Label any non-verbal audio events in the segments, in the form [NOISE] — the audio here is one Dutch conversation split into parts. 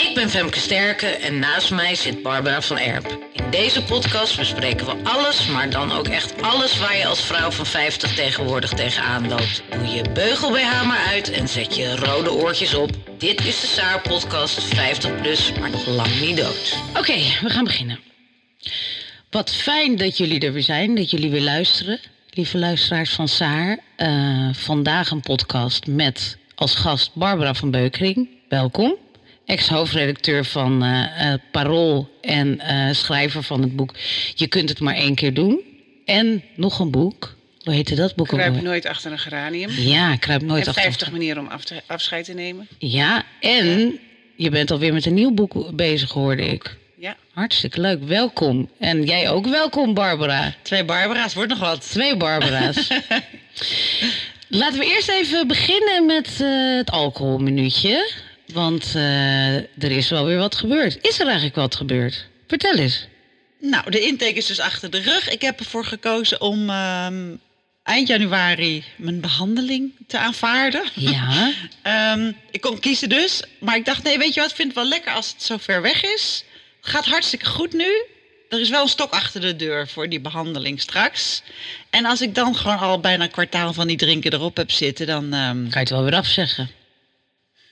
Ik ben Femke Sterke en naast mij zit Barbara van Erp. In deze podcast bespreken we alles, maar dan ook echt alles waar je als vrouw van 50 tegenwoordig tegenaan loopt. Doe je beugel BH maar uit en zet je rode oortjes op. Dit is de Saar podcast 50 plus, maar nog lang niet dood. Oké, we gaan beginnen. Wat fijn dat jullie er weer zijn, dat jullie weer luisteren. Lieve luisteraars van Saar, uh, vandaag een podcast met als gast Barbara van Beukering. Welkom ex-hoofdredacteur van uh, Parool en uh, schrijver van het boek Je kunt het maar één keer doen. En nog een boek. Hoe heette dat boek? Kruip nooit achter een geranium. Ja, kruip nooit en achter 50 manieren om af te, afscheid te nemen. Ja, en je bent alweer met een nieuw boek bezig, hoorde ik. Ja. Hartstikke leuk. Welkom. En jij ook welkom, Barbara. Twee Barbara's, wordt nog wat. Twee Barbara's. [LAUGHS] Laten we eerst even beginnen met uh, het alcoholminuutje. Want uh, er is wel weer wat gebeurd. Is er eigenlijk wat gebeurd? Vertel eens. Nou, de intake is dus achter de rug. Ik heb ervoor gekozen om uh, eind januari mijn behandeling te aanvaarden. Ja. um, [LAUGHS] ik kon kiezen dus. Maar ik dacht, nee, weet je wat? Ik vind het wel lekker als het zo ver weg is. Het gaat hartstikke goed nu. Er is wel een stok achter de deur voor die behandeling straks. En als ik dan gewoon al bijna een kwartaal van die drinken erop heb zitten, dan... Um... Kan je het wel weer afzeggen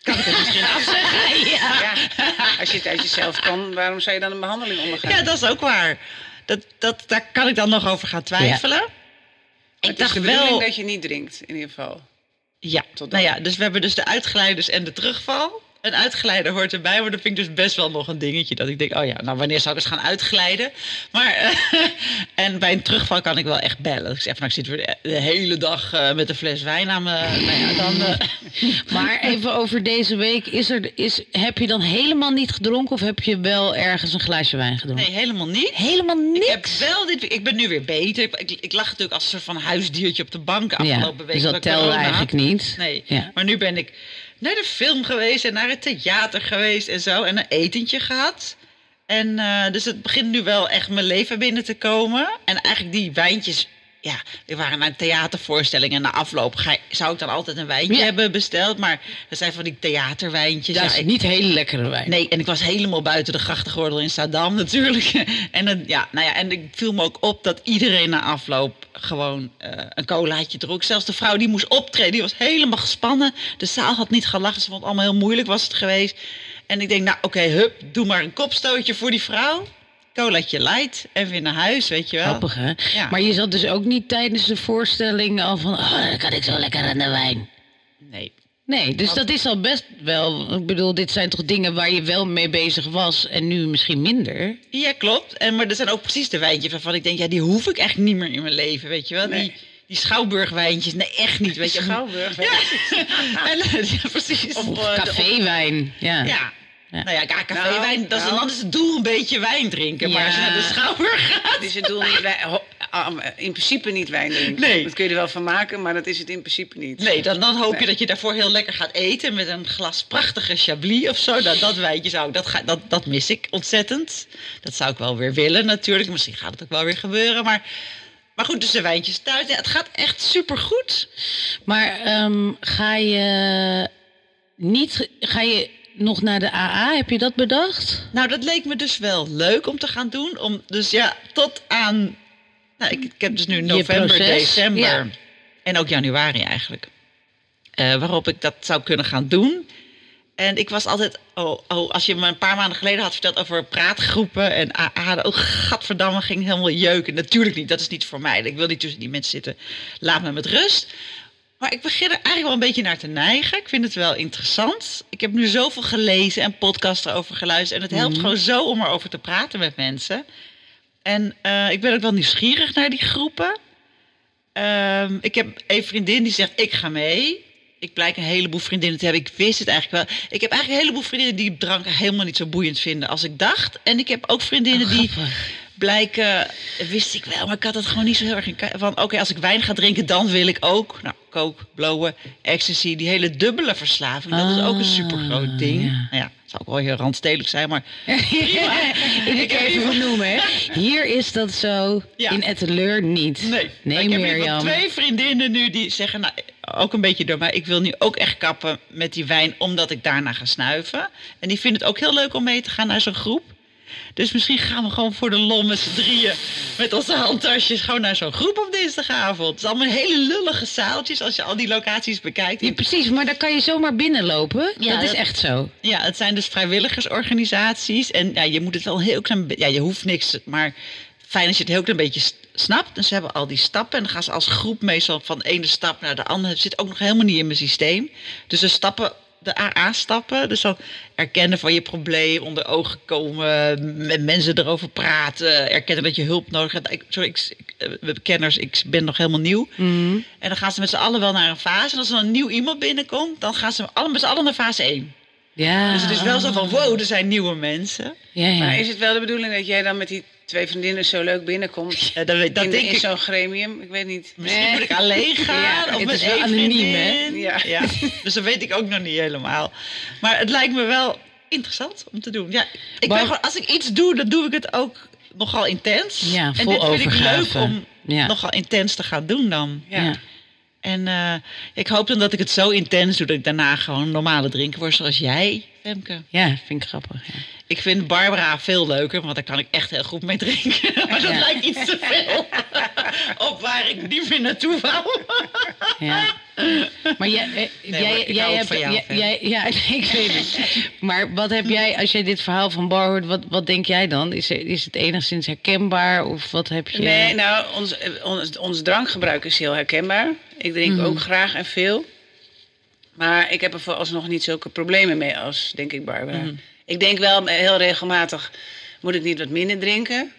kan ik het misschien afzeggen. [LAUGHS] Ja. ja. [LAUGHS] Als je het uit jezelf kan, waarom zou je dan een behandeling ondergaan? Ja, dat is ook waar. Dat, dat, daar kan ik dan nog over gaan twijfelen. Ja. Ik het dacht is de wel dat je niet drinkt, in ieder geval. Ja, nou ja, dus we hebben dus de uitglijders en de terugval een uitglijder hoort erbij. Maar dat vind ik dus best wel nog een dingetje. Dat ik denk, oh ja, nou wanneer zou ik eens gaan uitglijden? Maar, uh, [LAUGHS] en bij een terugval kan ik wel echt bellen. Ik zeg van, nou, ik zit weer de hele dag uh, met een fles wijn aan me. Nou ja, dan, uh... [LAUGHS] maar even over deze week. Is er, is, heb je dan helemaal niet gedronken? Of heb je wel ergens een glaasje wijn gedronken? Nee, helemaal niet. Helemaal niks? Ik, heb wel dit, ik ben nu weer beter. Ik, ik, ik lag natuurlijk als een soort van huisdiertje op de bank afgelopen ja, week. Dus dat telde eigenlijk niet? Nee, ja. maar nu ben ik naar de film geweest en naar het theater geweest en zo. En een etentje gehad. En uh, dus het begint nu wel echt mijn leven binnen te komen. En eigenlijk die wijntjes. Ja, we waren naar een theatervoorstelling en na afloop ga, zou ik dan altijd een wijntje ja. hebben besteld. Maar dat zijn van die theaterwijntjes. Dat ja, is ik, niet hele lekkere wijn. Nee, en ik was helemaal buiten de grachtengordel in Saddam natuurlijk. [LAUGHS] en, dan, ja, nou ja, en ik viel me ook op dat iedereen na afloop gewoon uh, een colaatje dronk. Zelfs de vrouw die moest optreden, die was helemaal gespannen. De zaal had niet gelachen, ze vond het allemaal heel moeilijk was het geweest. En ik denk, nou oké, okay, hup, doe maar een kopstootje voor die vrouw. Colaatje light en weer naar huis, weet je wel. Grappig, hè? Ja. Maar je zat dus ook niet tijdens de voorstelling al van... Oh, dan kan ik zo lekker aan de wijn. Nee. Nee, dus dat is al best wel... Ik bedoel, dit zijn toch dingen waar je wel mee bezig was... en nu misschien minder? Ja, klopt. En, maar er zijn ook precies de wijntjes waarvan ik denk... ja, die hoef ik echt niet meer in mijn leven, weet je wel. Nee. Die, die Schouwburgwijntjes, nee, echt niet. Weet je. Schouwburgwijntjes? Ja. [LAUGHS] en, ja, precies. Of, of caféwijn, ja. ja. Ja. Nou ja, caféwijn, nou, dat is, nou. dan is het doel een beetje wijn drinken. Maar Ja. als je naar de schouwburg [LAUGHS] gaat... Is het doel niet wijn, um, in principe niet wijn drinken. Nee. Dat kun je er wel van maken, maar dat is het in principe niet. Nee, dan, dan hoop je dat je daarvoor heel lekker gaat eten met een glas prachtige chablis of zo. Dat, dat wijntje zou ik, dat, ga, dat, dat mis ik ontzettend. Dat zou ik wel weer willen natuurlijk. Misschien gaat het ook wel weer gebeuren, maar... Maar goed, dus de wijntjes thuis. Ja, het gaat echt supergoed. Maar ehm, ga je niet... Ga je nog naar de AA? Heb je dat bedacht? Nou, dat leek me dus wel leuk om te gaan doen. Om, dus ja, tot aan... Nou, ik, ik heb dus nu november, december. ja. En ook januari eigenlijk. Eh, waarop ik dat zou kunnen gaan doen. En ik was altijd, oh, oh, als je me een paar maanden geleden had verteld over praatgroepen en AA, oh, gadverdamme, ging helemaal jeuken. Natuurlijk niet, dat is niet voor mij. Ik wil niet tussen die mensen zitten. Laat me met rust. Maar ik begin er eigenlijk wel een beetje naar te neigen. Ik vind het wel interessant. Ik heb nu zoveel gelezen en podcasts erover geluisterd. En het helpt gewoon zo om erover te praten met mensen. En eh, ik ben ook wel nieuwsgierig naar die groepen. Ehm, ik heb een vriendin die zegt, ik ga mee. Ik blijk een heleboel vriendinnen te hebben. Ik wist het eigenlijk wel. Ik heb eigenlijk een heleboel vriendinnen die drank helemaal niet zo boeiend vinden als ik dacht. En ik heb ook vriendinnen die blijken, wist ik wel, maar ik had het gewoon niet zo heel erg in van. Oké, als ik wijn ga drinken, dan wil ik ook, nou, coke, blowen, ecstasy, die hele dubbele verslaving. Dat is ook een Ah, supergroot ding. ja. Nou ja, het zou ook wel heel randstedelijk zijn, maar [LAUGHS] Ik heb even vernoemen, hè. Hier is dat zo, Ja. in Etteleur niet. Nee, nee ik heb hier Mirjam. wel twee vriendinnen nu die zeggen, nou, ook een beetje door mij, ik wil nu ook echt kappen met die wijn, omdat ik daarna ga snuiven. En die vinden het ook heel leuk om mee te gaan naar zo'n groep. Dus misschien gaan we gewoon voor de lol met z'n drieën met onze handtasjes gewoon naar zo'n groep op dinsdagavond. Het is allemaal hele lullige zaaltjes als je al die locaties bekijkt. Ja, precies, maar daar kan je zomaar binnenlopen. Ja, dat is echt zo. Ja, het zijn dus vrijwilligersorganisaties. En ja, je moet het wel een heel klein. Ja, je hoeft niks. Maar fijn als je het heel klein beetje snapt. En ze hebben al die stappen. En dan gaan ze als groep meestal van de ene stap naar de andere. Het zit ook nog helemaal niet in mijn systeem. Dus de stappen. De AA-stappen, dus dan erkennen van je probleem, onder ogen komen, met mensen erover praten, erkennen dat je hulp nodig hebt. Ik, sorry, ik, ik, eh, kenners, ik ben nog helemaal nieuw. En dan gaan ze met z'n allen wel naar een fase. En als er dan een nieuw iemand binnenkomt, dan gaan ze alle, met z'n allen naar fase 1. Ja. Dus het is wel zo van, wow, er zijn nieuwe mensen. Ja, ja. Maar is het wel de bedoeling dat jij dan met die twee vriendinnen zo leuk binnenkomt? [LAUGHS] Ja, dat, weet- dat in, denk in ik. zo'n gremium? Ik weet niet. Misschien moet ik alleen gaan. Ja, of het is wel anoniem, hè? vriendin. Ja. Dus dat weet ik ook nog niet helemaal. Maar het lijkt me wel interessant om te doen. Ja, ik Maar- ben gewoon, als ik iets doe, dan doe ik het ook nogal intens. Ja, en vol dit vind ik leuk om Ja. nogal intens te gaan doen dan. Ja. Ja. En eh, ik hoop dan dat ik het zo intens doe dat ik daarna gewoon normale drinken word zoals jij, Femke. Ja, vind ik grappig. Ja. Ik vind Barbara veel leuker, want daar kan ik echt heel goed mee drinken. [LAUGHS] Maar dat Ja. lijkt iets te veel [LAUGHS] op waar ik niet meer naartoe wou. [LAUGHS] Ja. Maar jij, eh, jij, jij hou ook hebt. van jou, jij- ja, ik weet het. Maar wat heb jij, als jij dit verhaal van Bar hoort, wat, wat denk jij dan? Is, er- is het enigszins herkenbaar? Of wat heb je. Nee, nou, ons, eh, ons, ons drankgebruik is heel herkenbaar. Ik drink Mhm. ook graag en veel. Maar ik heb er vooralsnog niet zulke problemen mee als, denk ik, Barbara. Mhm. Ik denk wel eh, heel regelmatig, moet ik niet wat minder drinken?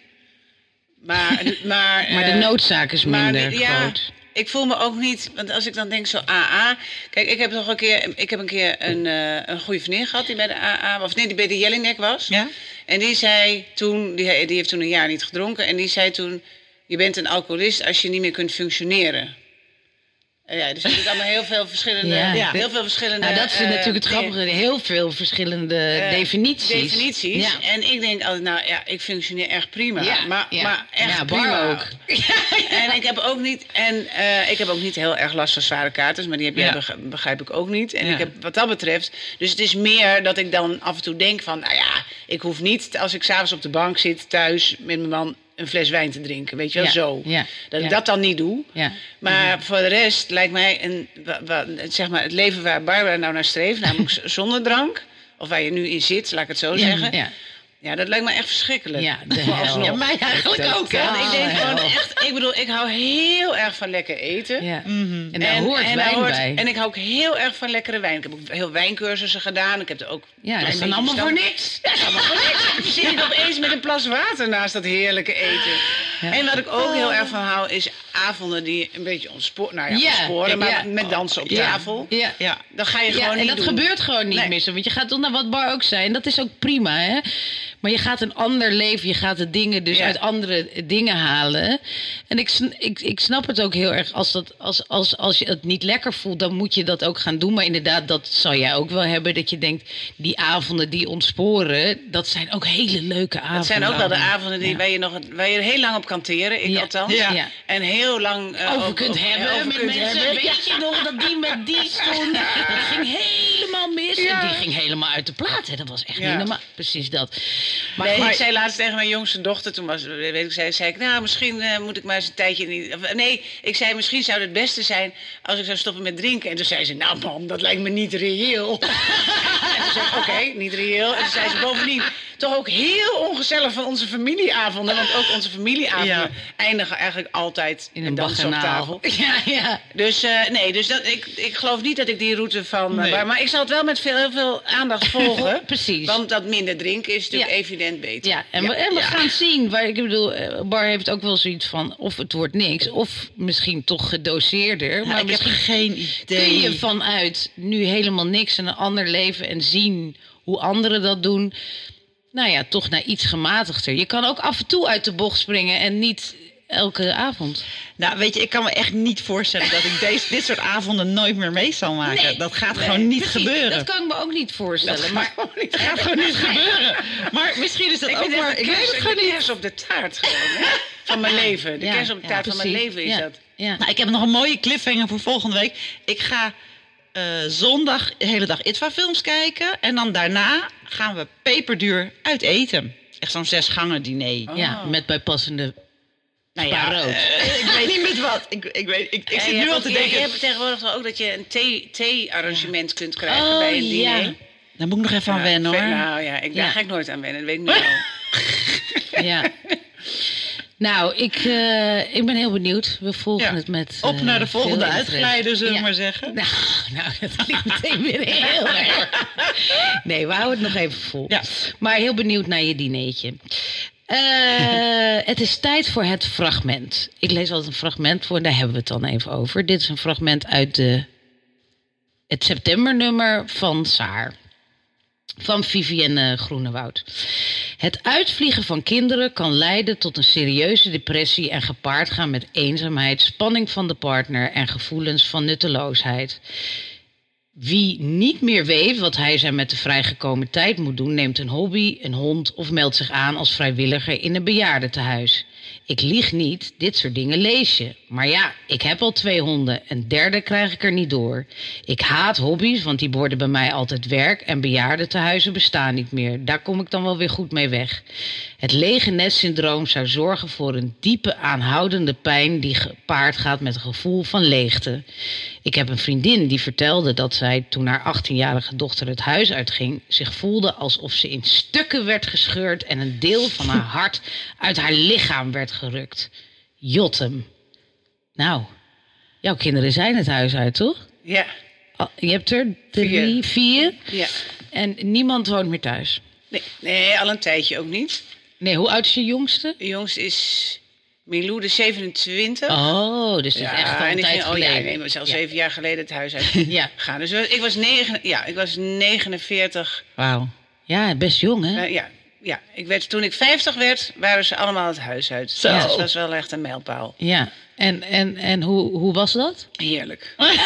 Maar, [LAUGHS] maar, maar de eh, noodzaak is minder ja, groot. ik voel me ook niet, want als ik dan denk zo AA. Kijk, ik heb nog een keer, ik heb een keer een, eh, een goede vriendin gehad die bij de AA, of nee, die bij de Jellinek was. Ja? En die zei toen, die, die heeft toen een jaar niet gedronken. En die zei toen, je bent een alcoholist als je niet meer kunt functioneren. Eh, ja, dus er zitten allemaal heel veel verschillende, Ja. ja. heel veel verschillende. Nou, dat is eh, natuurlijk het grappige. Heel veel verschillende Eh, definities. Definities. Ja. En ik denk altijd, nou ja, ik functioneer echt prima. Ja, maar, ja. maar echt prima. ook. [LAUGHS] En ik heb ook niet, en eh, ik heb ook niet heel erg last van zware katers, maar die heb jij beg- begrijp ik ook niet. En Ja. ik heb wat dat betreft, dus het is meer dat ik dan af en toe denk van, nou ja, ik hoef niet als ik s'avonds op de bank zit thuis met mijn man een fles wijn te drinken, weet je wel Ja, zo. ja, Dat ik dat dan niet doe. Maar voor de rest lijkt mij een, zeg maar het leven waar Barbara nou naar streeft, namelijk zonder drank, of waar je nu in zit, laat ik het zo zeggen. Ja. Dat lijkt me echt verschrikkelijk. Ja, de hel. Ja, mij eigenlijk ook. hè? Ik denk gewoon echt, ik bedoel, ik hou heel erg van lekker eten. Ja. En daar hoort en wijn daar hoort- bij. En ik hou ook heel erg van lekkere wijn. Ik heb ook heel wijncursussen gedaan. Ik heb er ook. ja, dat is dan allemaal voor niks. Ja, dat is allemaal voor niks. Je zit opeens met een plas water naast dat heerlijke eten. Ja. En wat ik ook heel erg van hou, is avonden die een beetje ontsporen. Nou ja, ontsporen, maar met dansen op tafel. Ja. Ja. Dan ga je gewoon en niet dat doen. gebeurt gewoon niet Nee. meer. Want je gaat dan naar wat bar ook zijn. En dat is ook prima, hè. Maar je gaat een ander leven. Je gaat de dingen dus Ja. uit andere dingen halen. En ik, ik, ik snap het ook heel erg. Als, dat, als, als, als je het niet lekker voelt, dan moet je dat ook gaan doen. Maar inderdaad, dat zal jij ook wel hebben. Dat je denkt, die avonden die ontsporen, dat zijn ook hele leuke avonden. Het zijn ook wel de avonden die, Ja. waar, je nog, waar je heel lang op kan teren. Ik Ja. althans. Ja. Ja. En heel lang eh, over kunt hebben over met kunt mensen. hebben. Weet je nog dat die met die stond? Dat ging helemaal helemaal mis. Ja. En die ging helemaal uit de plaat. Hè. Dat was echt Ja. niet normaal. Precies dat. Maar, nee, maar- ik zei laatst tegen mijn jongste dochter, toen was, weet ik, zei, zei ik, nou, misschien eh, moet ik maar eens een tijdje niet. of, nee, ik zei, misschien zou het beste zijn als ik zou stoppen met drinken. En toen zei ze, nou, mam, dat lijkt me niet reëel. [LAUGHS] en toen zei ik, oké, niet reëel. En toen zei ze bovendien, toch ook heel ongezellig van onze familieavonden. Want ook onze familieavonden Ja. eindigen eigenlijk altijd in een dansen op tafel. [LAUGHS] Ja, ja. Dus eh, nee, dus dat, ik, ik geloof niet dat ik die route van. Nee. Maar, maar ik zal het wel met veel, heel veel aandacht volgen. [LAUGHS] Precies. Want dat minder drinken is natuurlijk Ja. Evident beter. Ja, en, we, en we gaan zien. Waar, ik bedoel, eh, Bar heeft ook wel zoiets van... of het wordt niks, of misschien toch gedoseerder. maar ik heb geen idee. kun je vanuit nu helemaal niks en een ander leven... en zien hoe anderen dat doen... nou ja, toch naar iets gematigder. Je kan ook af en toe uit de bocht springen en niet elke avond. Nou, weet je, ik kan me echt niet voorstellen dat ik deze, dit soort avonden nooit meer mee zal maken. Nee. dat gaat gewoon niet Precies, gebeuren. Dat kan ik me ook niet voorstellen. maar Het gaat gewoon niet gebeuren. Maar misschien is dat Ik ook maar... Ik weet het gewoon de niet. op de taart gewoon, hè? van mijn leven. De Ja, kers op de ja, taart van mijn leven is Ja, dat. Ja. Nou, ik heb nog een mooie cliffhanger voor volgende week. Ik ga eh, zondag de hele dag ITVA films kijken. En dan daarna gaan we peperduur uit eten. Echt zo'n zes gangen diner. ja, met bijpassende nou rood. eh, ik weet [LAUGHS] niet met wat. Ik, ik, weet, ik, ik zit nu al te denken... Je hebt tegenwoordig ook dat je een thee- thee-arrangement kunt krijgen Oh, bij een ja. diner. Daar moet ik nog even aan Ja, wennen hoor. Nou ja, ik, daar Ja. ga ik nooit aan wennen. Dat weet ik nu al. [LAUGHS] Ja. Nou, ik, eh, ik ben heel benieuwd. We volgen Ja. het met. Op eh, naar de volgende uitglijden, zullen we Ja. maar zeggen. [LAUGHS] Nou, nou, dat klinkt meteen weer heel erg. Nee, we houden het nog even vol. Ja. Maar heel benieuwd naar je dineetje. Eh, het is tijd voor het fragment. Ik lees altijd een fragment voor, daar hebben we het dan even over. Dit is een fragment uit de, het septembernummer van Saar. Van Vivienne Groenewoud. Het uitvliegen van kinderen kan leiden tot een serieuze depressie en gepaard gaan met eenzaamheid, spanning van de partner en gevoelens van nutteloosheid. Wie niet meer weet wat hij zijn met de vrijgekomen tijd moet doen, neemt een hobby, een hond of meldt zich aan als vrijwilliger in een bejaardentehuis. Ik lieg niet, dit soort dingen lees je. Maar ja, ik heb al twee honden, een derde krijg ik er niet door. Ik haat hobby's, want die worden bij mij altijd werk en bejaardentehuizen bestaan niet meer. Daar kom ik dan wel weer goed mee weg. Het lege nestsyndroom zou zorgen voor een diepe aanhoudende pijn die gepaard gaat met een gevoel van leegte. Ik heb een vriendin die vertelde dat zij, toen haar 18-jarige dochter het huis uitging, zich voelde alsof ze in stukken werd gescheurd en een deel van haar hart uit haar lichaam werd gerukt. Jotem. Nou, jouw kinderen zijn het huis uit, toch? Ja, Je hebt er drie, vier. ja. En niemand woont meer thuis. Nee, nee, al een tijdje ook niet. Nee, hoe oud is je jongste? De jongste is Milou, de 27. Oh, dus het is echt al en een tijd ging, oh ja, nee, maar zelfs Ja. zeven jaar geleden het huis uit [LAUGHS] Ja. gaan. Dus ik was, negen, ja, ik was 49. Wauw. Ja, best jong, hè? Eh, ja, ja ik werd, toen ik 50 werd, waren ze allemaal het huis uit. Zo. Dus dat was wel echt een mijlpaal. Ja. En, en, en hoe, hoe was dat? Heerlijk. [LAUGHS]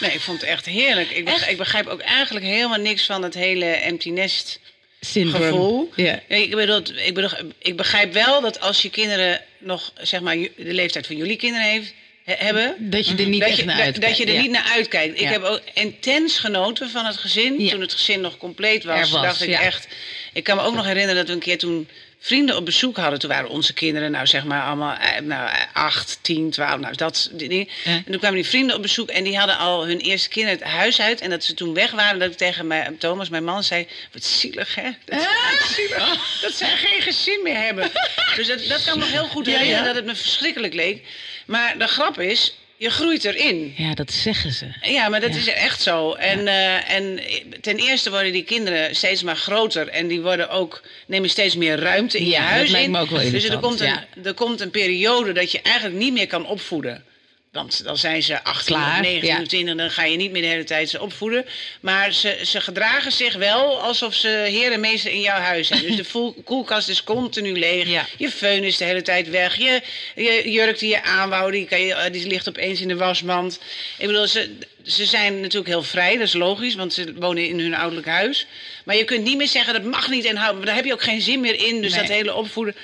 Nee, ik vond het echt heerlijk. Ik begrijp, ik begrijp ook eigenlijk helemaal niks van het hele empty nest gevoel. Ja. Ik, bedoel, ik, bedoel, ik begrijp wel dat als je kinderen nog, zeg maar, de leeftijd van jullie kinderen heeft, he- hebben... Dat je er niet dat echt je, naar uitkijkt. Dat je er Ja. niet naar uitkijkt. Ik Ja. heb ook intens genoten van het gezin. Ja. Toen het gezin nog compleet was, was, dacht ik echt... Ik kan me ook nog herinneren dat we een keer toen vrienden op bezoek hadden. Toen waren onze kinderen, nou zeg maar allemaal eh, nou, eh, acht, tien, twaalf, nou dat die dingen. Ja. En toen kwamen die vrienden op bezoek en die hadden al hun eerste kinderen het huis uit. En dat ze toen weg waren, dat ik tegen mij, Thomas, mijn man, zei... Wat zielig, hè? Dat, is echt zielig, dat zij geen gezin meer hebben. [LAUGHS] Dus dat, dat kan nog heel goed Ja, ja. herinneren, dat het me verschrikkelijk leek. Maar de grap is, je groeit erin. Ja, dat zeggen ze. Ja, maar dat Ja. is echt zo. En, eh, en ten eerste worden die kinderen steeds maar groter. En die worden ook, nemen steeds meer ruimte in Ja, je dat huis lijkt in. me ook wel dus er komt, een, er komt een periode dat je eigenlijk niet meer kan opvoeden. Want dan zijn ze 18 Klaar, of 19 ja. 20, dan ga je niet meer de hele tijd ze opvoeden. Maar ze, ze gedragen zich wel alsof ze heer en meester in jouw huis zijn. Dus de [LAUGHS] koelkast is continu leeg. Ja. Je föhn is de hele tijd weg. Je, je jurk die je aanwouw, die, kan je, eh, die ligt opeens in de wasmand. Ik bedoel, ze, ze zijn natuurlijk heel vrij, dat is logisch, want ze wonen in hun ouderlijk huis. Maar je kunt niet meer zeggen, dat mag niet en daar heb je ook geen zin meer in. Dus Nee. dat hele opvoeden.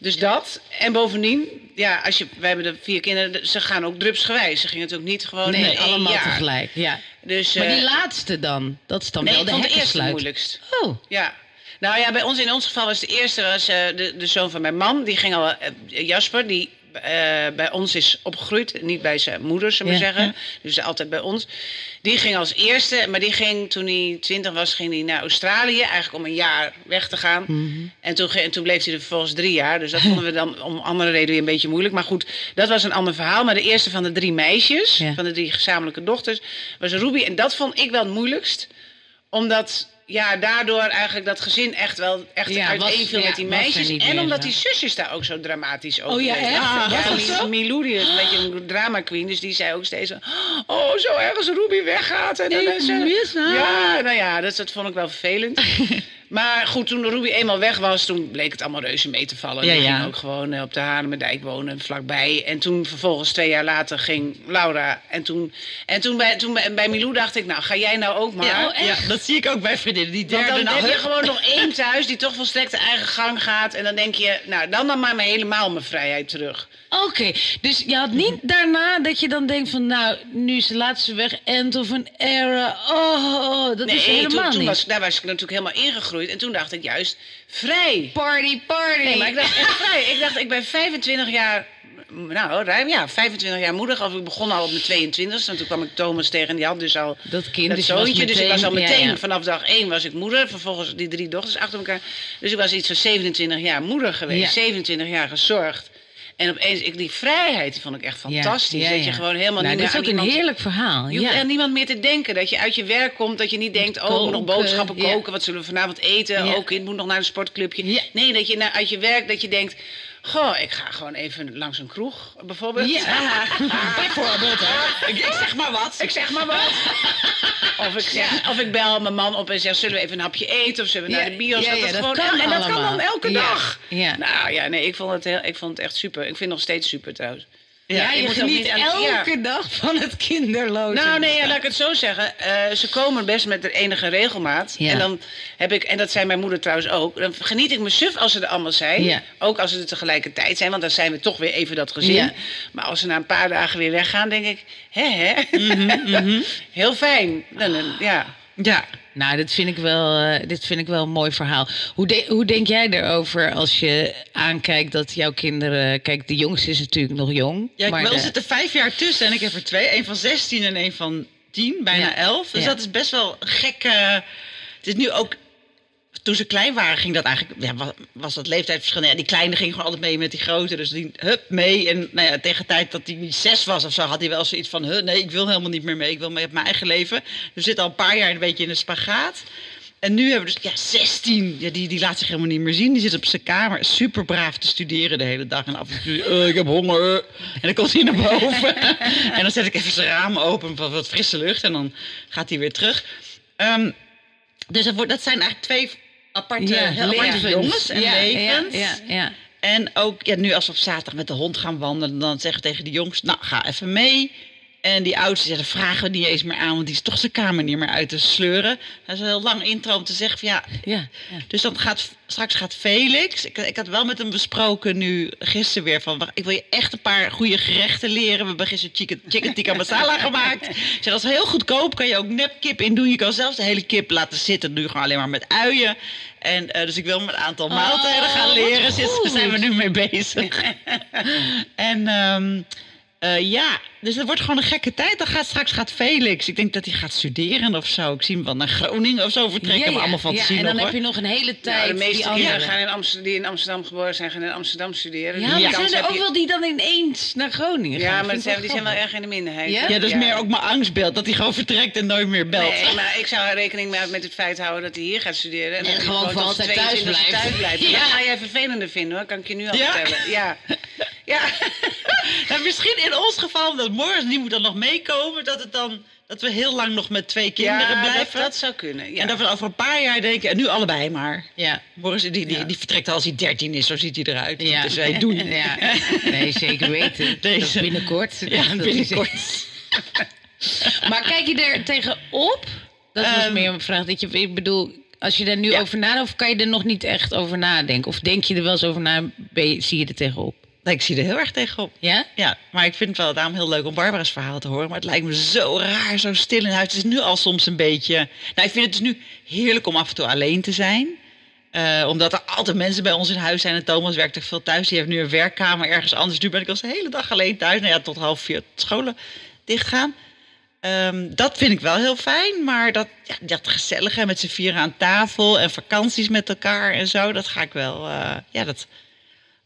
Dus dat. En bovendien, ja, als je, wij hebben de vier kinderen, ze gaan ook drupsgewijs. Ze gingen het ook niet gewoon Nee, in allemaal jaar. tegelijk. Ja. Dus, Maar die eh, laatste dan, dat is dan nee, wel de de eerste moeilijkst. Oh, Ja. Nou ja, bij ons in ons geval was de eerste was, eh, de, de zoon van mijn man. Die ging al, eh, Jasper, die bij ons is opgegroeid. Niet bij zijn moeder, zullen we Ja, zeggen. ja. Dus altijd bij ons. Die ging als eerste, maar die ging toen hij twintig was, ging hij naar Australië. Eigenlijk om een jaar weg te gaan. Mhm. en, toen, en toen bleef hij er vervolgens drie jaar. Dus dat vonden we dan om andere reden weer een beetje moeilijk. Maar goed, dat was een ander verhaal. Maar de eerste van de drie meisjes, Ja. van de drie gezamenlijke dochters, was Ruby. En dat vond ik wel het moeilijkst omdat ja, daardoor eigenlijk dat gezin echt wel echt Ja, uiteenviel ja, met die meisjes. En meer, omdat ja. die zusjes daar ook zo dramatisch over Oh ja? Ja, Was dat Mi- zo? Milou die is een beetje een drama queen. Dus die zei ook steeds. Oh, zo erg als Ruby weggaat. En dan is. Ja, nou ja, dat, dat vond ik wel vervelend. [LAUGHS] maar goed, toen Ruby eenmaal weg was... toen bleek het allemaal reuze mee te vallen. Ja, die ja. ging ook gewoon eh, op de Hanemerdijk wonen, vlakbij. En toen vervolgens twee jaar later ging Laura. En toen, en toen, bij, toen bij, bij Milou dacht ik... Nou, ga jij nou ook maar... Ja, ja, dat zie ik ook bij vriendinnen. Die Want derde dan nou, heb je gewoon nog [LAUGHS] één thuis die toch volstrekt de eigen gang gaat. En dan denk je, nou, dan dan maar helemaal mijn vrijheid terug. Oké, dus je had niet daarna dat je dan denkt van... nou, nu is de laatste weg, end of an era. Oh, oh, dat is helemaal toen, toen niet. was, daar was ik natuurlijk helemaal ingegroeid. En toen dacht ik juist, vrij. Party, party. Nee, maar ik dacht echt vrij. Ik dacht, ik ben 25 jaar, nou, ruim ja, 25 jaar moeder. Of ik begon al op mijn 22 En toen kwam ik Thomas tegen en die had dus al Dat kind, dat dus zoontje. dus ik was al meteen- meteen, ja, ja. vanaf dag 1 was ik moeder. Vervolgens die drie dochters achter elkaar. Dus ik was iets van 27 jaar moeder geweest. Ja. 27 jaar gezorgd. En opeens, ik, die vrijheid die vond ik echt Ja, fantastisch. ja, Dat je gewoon helemaal nou, niet dat meer is ook een heerlijk verhaal. je hoeft ja. aan niemand meer te denken. Dat je uit je werk komt, dat je niet denkt... oh, ik moet nog boodschappen koken. Wat zullen we vanavond eten? Ook kind moet nog naar een sportclubje. Nee, dat je na, uit je werk dat je denkt... Goh, ik ga gewoon even langs een kroeg, bijvoorbeeld. Ja. [LAUGHS] bijvoorbeeld, hè. Ik, ik zeg maar wat. Ik zeg maar wat. Of ik, zeg, of ik bel mijn man op en zeg, zullen we even een hapje eten? Of zullen we Ja, naar de bios? ja, dat gewoon, kan en dat kan dan elke dag. ja. Nou ja, nee, ik vond, het heel, ik vond het echt super. Ik vind het nog steeds super trouwens. Ja, je geniet niet aan- ja. elke dag van het kinderloze. Nou, nee, ja, laat ik het zo zeggen. Eh, ze komen best met de enige regelmaat. Ja. En dan heb ik, en dat zei mijn moeder trouwens ook. Dan geniet ik me suf als ze er allemaal zijn. Ook als ze er tegelijkertijd zijn, want dan zijn we toch weer even dat gezin. Maar als ze na een paar dagen weer weggaan, denk ik, hè, hè? Mhm, [LAUGHS] Heel fijn. Dan, dan- ja. Ja. Nou, dit vind ik wel, eh, dit vind ik wel een mooi verhaal. Hoe, de- hoe denk jij erover als je aankijkt dat jouw kinderen... Kijk, de jongste is natuurlijk nog jong. Ja, maar de- er zitten vijf jaar tussen en ik heb er twee. Een van 16 en een van 10, bijna Ja. 11. Dus Ja. dat is best wel gek. het is nu ook... Toen ze klein waren, ging dat eigenlijk... Ja, was, was dat leeftijdsverschil. Ja, die kleine ging gewoon altijd mee met die grote. Dus die, hup, mee. En nou ja, tegen de tijd dat hij zes was of zo... had hij wel zoiets van... Huh, nee, ik wil helemaal niet meer mee. Ik wil mee op mijn eigen leven. Dus we zitten al een paar jaar een beetje in een spagaat. En nu hebben we dus, ja, 16. Ja, die, die laat zich helemaal niet meer zien. Die zit op zijn kamer super braaf te studeren de hele dag. En af en toe, eh, ik heb honger. En dan komt hij naar boven. [LAUGHS] en dan zet ik even zijn raam open voor wat frisse lucht. En dan gaat hij weer terug. Ehm, dus dat, wordt, dat zijn eigenlijk twee aparte, heel aparte jongens en ja, levens. Ja. En ook ja, nu als we op zaterdag met de hond gaan wandelen, dan zeggen we tegen de jongens, nou ga even mee. En die oudste zegt, dat vragen we niet eens meer aan, want die is toch zijn kamer niet meer uit te sleuren. Dat is een heel lang intro om te zeggen van ja. Ja, ja. Dus dan gaat, straks gaat Felix, ik, ik had wel met hem besproken nu gisteren weer van, ik wil je echt een paar goede gerechten leren. We hebben gisteren chicken, chicken tikka masala [LAUGHS] gemaakt. Ik zeg, dat is heel goedkoop, kan je ook nepkip in doen. Je kan zelfs de hele kip laten zitten, je gewoon alleen maar met uien. En eh, dus ik wil hem een aantal maaltijden gaan wat leren. Daar zijn we nu mee bezig. [LAUGHS] en ehm, eh, ja, dus het wordt gewoon een gekke tijd. Dan gaat straks gaat Felix. Ik denk dat hij gaat studeren of zo. Ik zie hem wel naar Groningen of zo vertrekken. Ja, maar ja. allemaal fantasie ja, en dan nog, heb je nog een hele tijd. Nou, de meeste die kinderen gaan in Amsterdam, die in Amsterdam geboren zijn, gaan in Amsterdam studeren. Ja, Dus maar zijn er ook je- wel die dan ineens naar Groningen gaan? Ja, maar zijn, die zijn wel erg in de minderheid. Ja? Ja, dat is meer ook mijn angstbeeld. Dat hij gewoon vertrekt en nooit meer belt. Nee, maar ik zou er rekening mee met het feit houden dat hij hier gaat studeren. En, En dat hij gewoon voor altijd thuis 22e blijft. thuis blijft. Ja. Dat ga jij vervelender vinden hoor, kan ik je nu al Ja? vertellen. Ja. [LAUGHS] ja. [LAUGHS] Nou, misschien in ons geval, omdat morgen die moet dan nog meekomen, dat, het dan, dat we heel lang nog met twee kinderen Ja, blijven. dat zou kunnen. Ja. En dat we over een paar jaar denken, en nu allebei maar. Ja. Morris, die, die, die vertrekt als hij 13 is, zo ziet hij eruit. Ja. Dus wij doen. [LAUGHS] Ja. Nee, zeker weten. [LAUGHS] Deze. Dat is binnenkort. Ja, binnenkort. Maar kijk je er tegenop? Dat was Ehm, meer een vraag. Dat je, ik bedoel, Als je daar nu over nadenkt, of kan je er nog niet echt over nadenken? Of denk je er wel eens over na, ben je- zie je er tegenop? Nee, ik zie er heel erg tegenop. Ja? Ja, maar ik vind het wel daarom heel leuk om Barbara's verhaal te horen. Maar het lijkt me zo raar, zo stil in huis. Het is nu al soms een beetje... Nou, ik vind het dus nu heerlijk om af en toe alleen te zijn. Eh, omdat er altijd mensen bij ons in huis zijn. En Thomas werkt toch veel thuis. Die heeft nu een werkkamer ergens anders. Nu ben ik al de hele dag alleen thuis. Nou ja, tot half vier scholen dichtgaan. Ehm, dat vind ik wel heel fijn. Maar dat, ja, dat gezellige met z'n vieren aan tafel. En vakanties met elkaar en zo. Dat ga ik wel... eh, ja, dat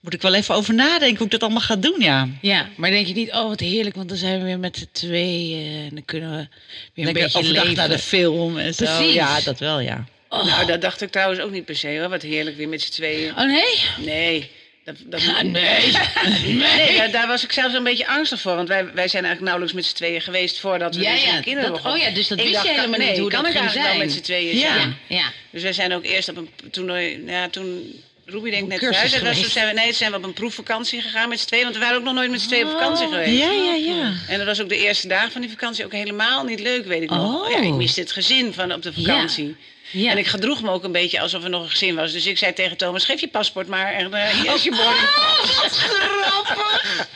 moet ik wel even over nadenken hoe ik dat allemaal ga doen, ja. Ja, maar denk je niet, oh wat heerlijk, want dan zijn we weer met z'n tweeën en dan kunnen we weer een Lekker beetje overdag leven. naar de film en zo. Precies. Ja, dat wel, ja. Nou, dat dacht ik trouwens ook niet per se hoor. Wat heerlijk weer met z'n tweeën. Oh nee? Nee. Dat, dat, Ah, [LAUGHS] nee. nee, daar, daar was ik zelfs een beetje angstig voor. Want wij, wij zijn eigenlijk nauwelijks met z'n tweeën geweest voordat we Ja, dus ja, kinderen dat- begonnen. oh ja, dus dat Ik wist je dacht, helemaal nee, niet hoe kan dat ik wel zijn. met z'n tweeën Ja. zijn. Ja, ja. Dus wij zijn ook eerst op een toen, nou ja, toen Ruby denk ik net. En toen geweest. zijn we, nee, zijn we op een proefvakantie gegaan met z'n tweeën. Want we waren ook nog nooit met z'n tweeën op vakantie geweest. Ja, ja, ja. En dat was ook de eerste dagen van die vakantie ook helemaal niet leuk, weet ik nog. Oh. Ja, ik miste het gezin van op de vakantie. Ja. En ik gedroeg me ook een beetje alsof er nog een gezin was. Dus ik zei tegen Thomas, geef je paspoort maar. En uh, je boarding pass. [LAUGHS] grappig.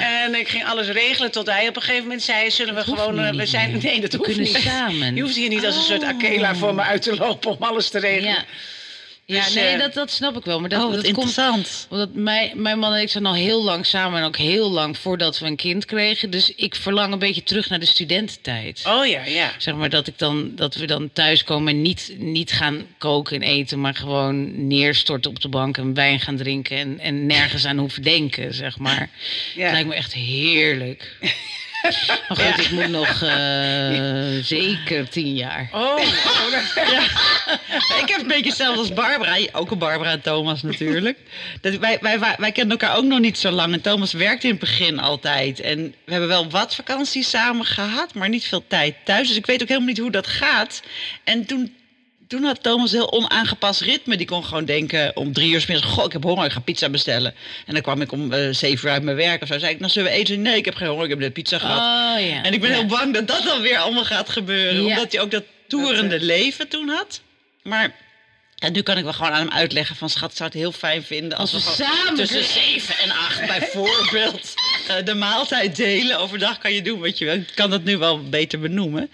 En ik ging alles regelen tot hij op een gegeven moment zei... zullen we gewoon... eh, we zijn, nee, dat We hoeft niet. samen. Je hoeft hier niet als een soort Akela voor me uit te lopen om alles te regelen. Ja, ja Dus, nee, eh, dat, dat snap ik wel. Maar dat, Oh, wat dat komt interessant. Omdat mijn, mijn man en ik zijn al heel lang samen en ook heel lang voordat we een kind kregen. Dus ik verlang een beetje terug naar de studententijd. Oh ja, ja. Zeg maar dat, ik dan, dat we dan thuiskomen en niet, niet gaan koken en eten, maar gewoon neerstorten op de bank en wijn gaan drinken en, en nergens aan hoeven denken, zeg maar. Ja. Het lijkt me echt heerlijk. [LAUGHS] [LAUGHS] Maar goed, ik moet nog eh, zeker tien jaar. Oh, oh, dat- [LAUGHS] Ik heb een beetje hetzelfde als Barbara. Ook een Barbara en Thomas natuurlijk. Dat, wij, wij, wij, wij kennen elkaar ook nog niet zo lang. En Thomas werkte in het begin altijd. En we hebben wel wat vakanties samen gehad, maar niet veel tijd thuis. Dus ik weet ook helemaal niet hoe dat gaat. En toen, toen had Thomas een heel onaangepast ritme. Die kon gewoon denken om drie uur middags... Goh, ik heb honger, ik ga pizza bestellen. En dan kwam ik om eh, zeven uur uit mijn werk of zo. zei ik, nou zullen we eten? Nee, ik heb geen honger, ik heb net pizza gehad. Oh ja. En ik ben Ja. heel bang dat dat dan weer allemaal gaat gebeuren. Ja. Omdat hij ook dat toerende leven toen had. Maar ja, nu kan ik wel gewoon aan hem uitleggen van... schat, zou het heel fijn vinden als, Als we gewoon samen tussen zeven en acht bijvoorbeeld... [LAUGHS] eh, de maaltijd delen. Overdag kan je doen wat je wil. Ik kan dat nu wel beter benoemen.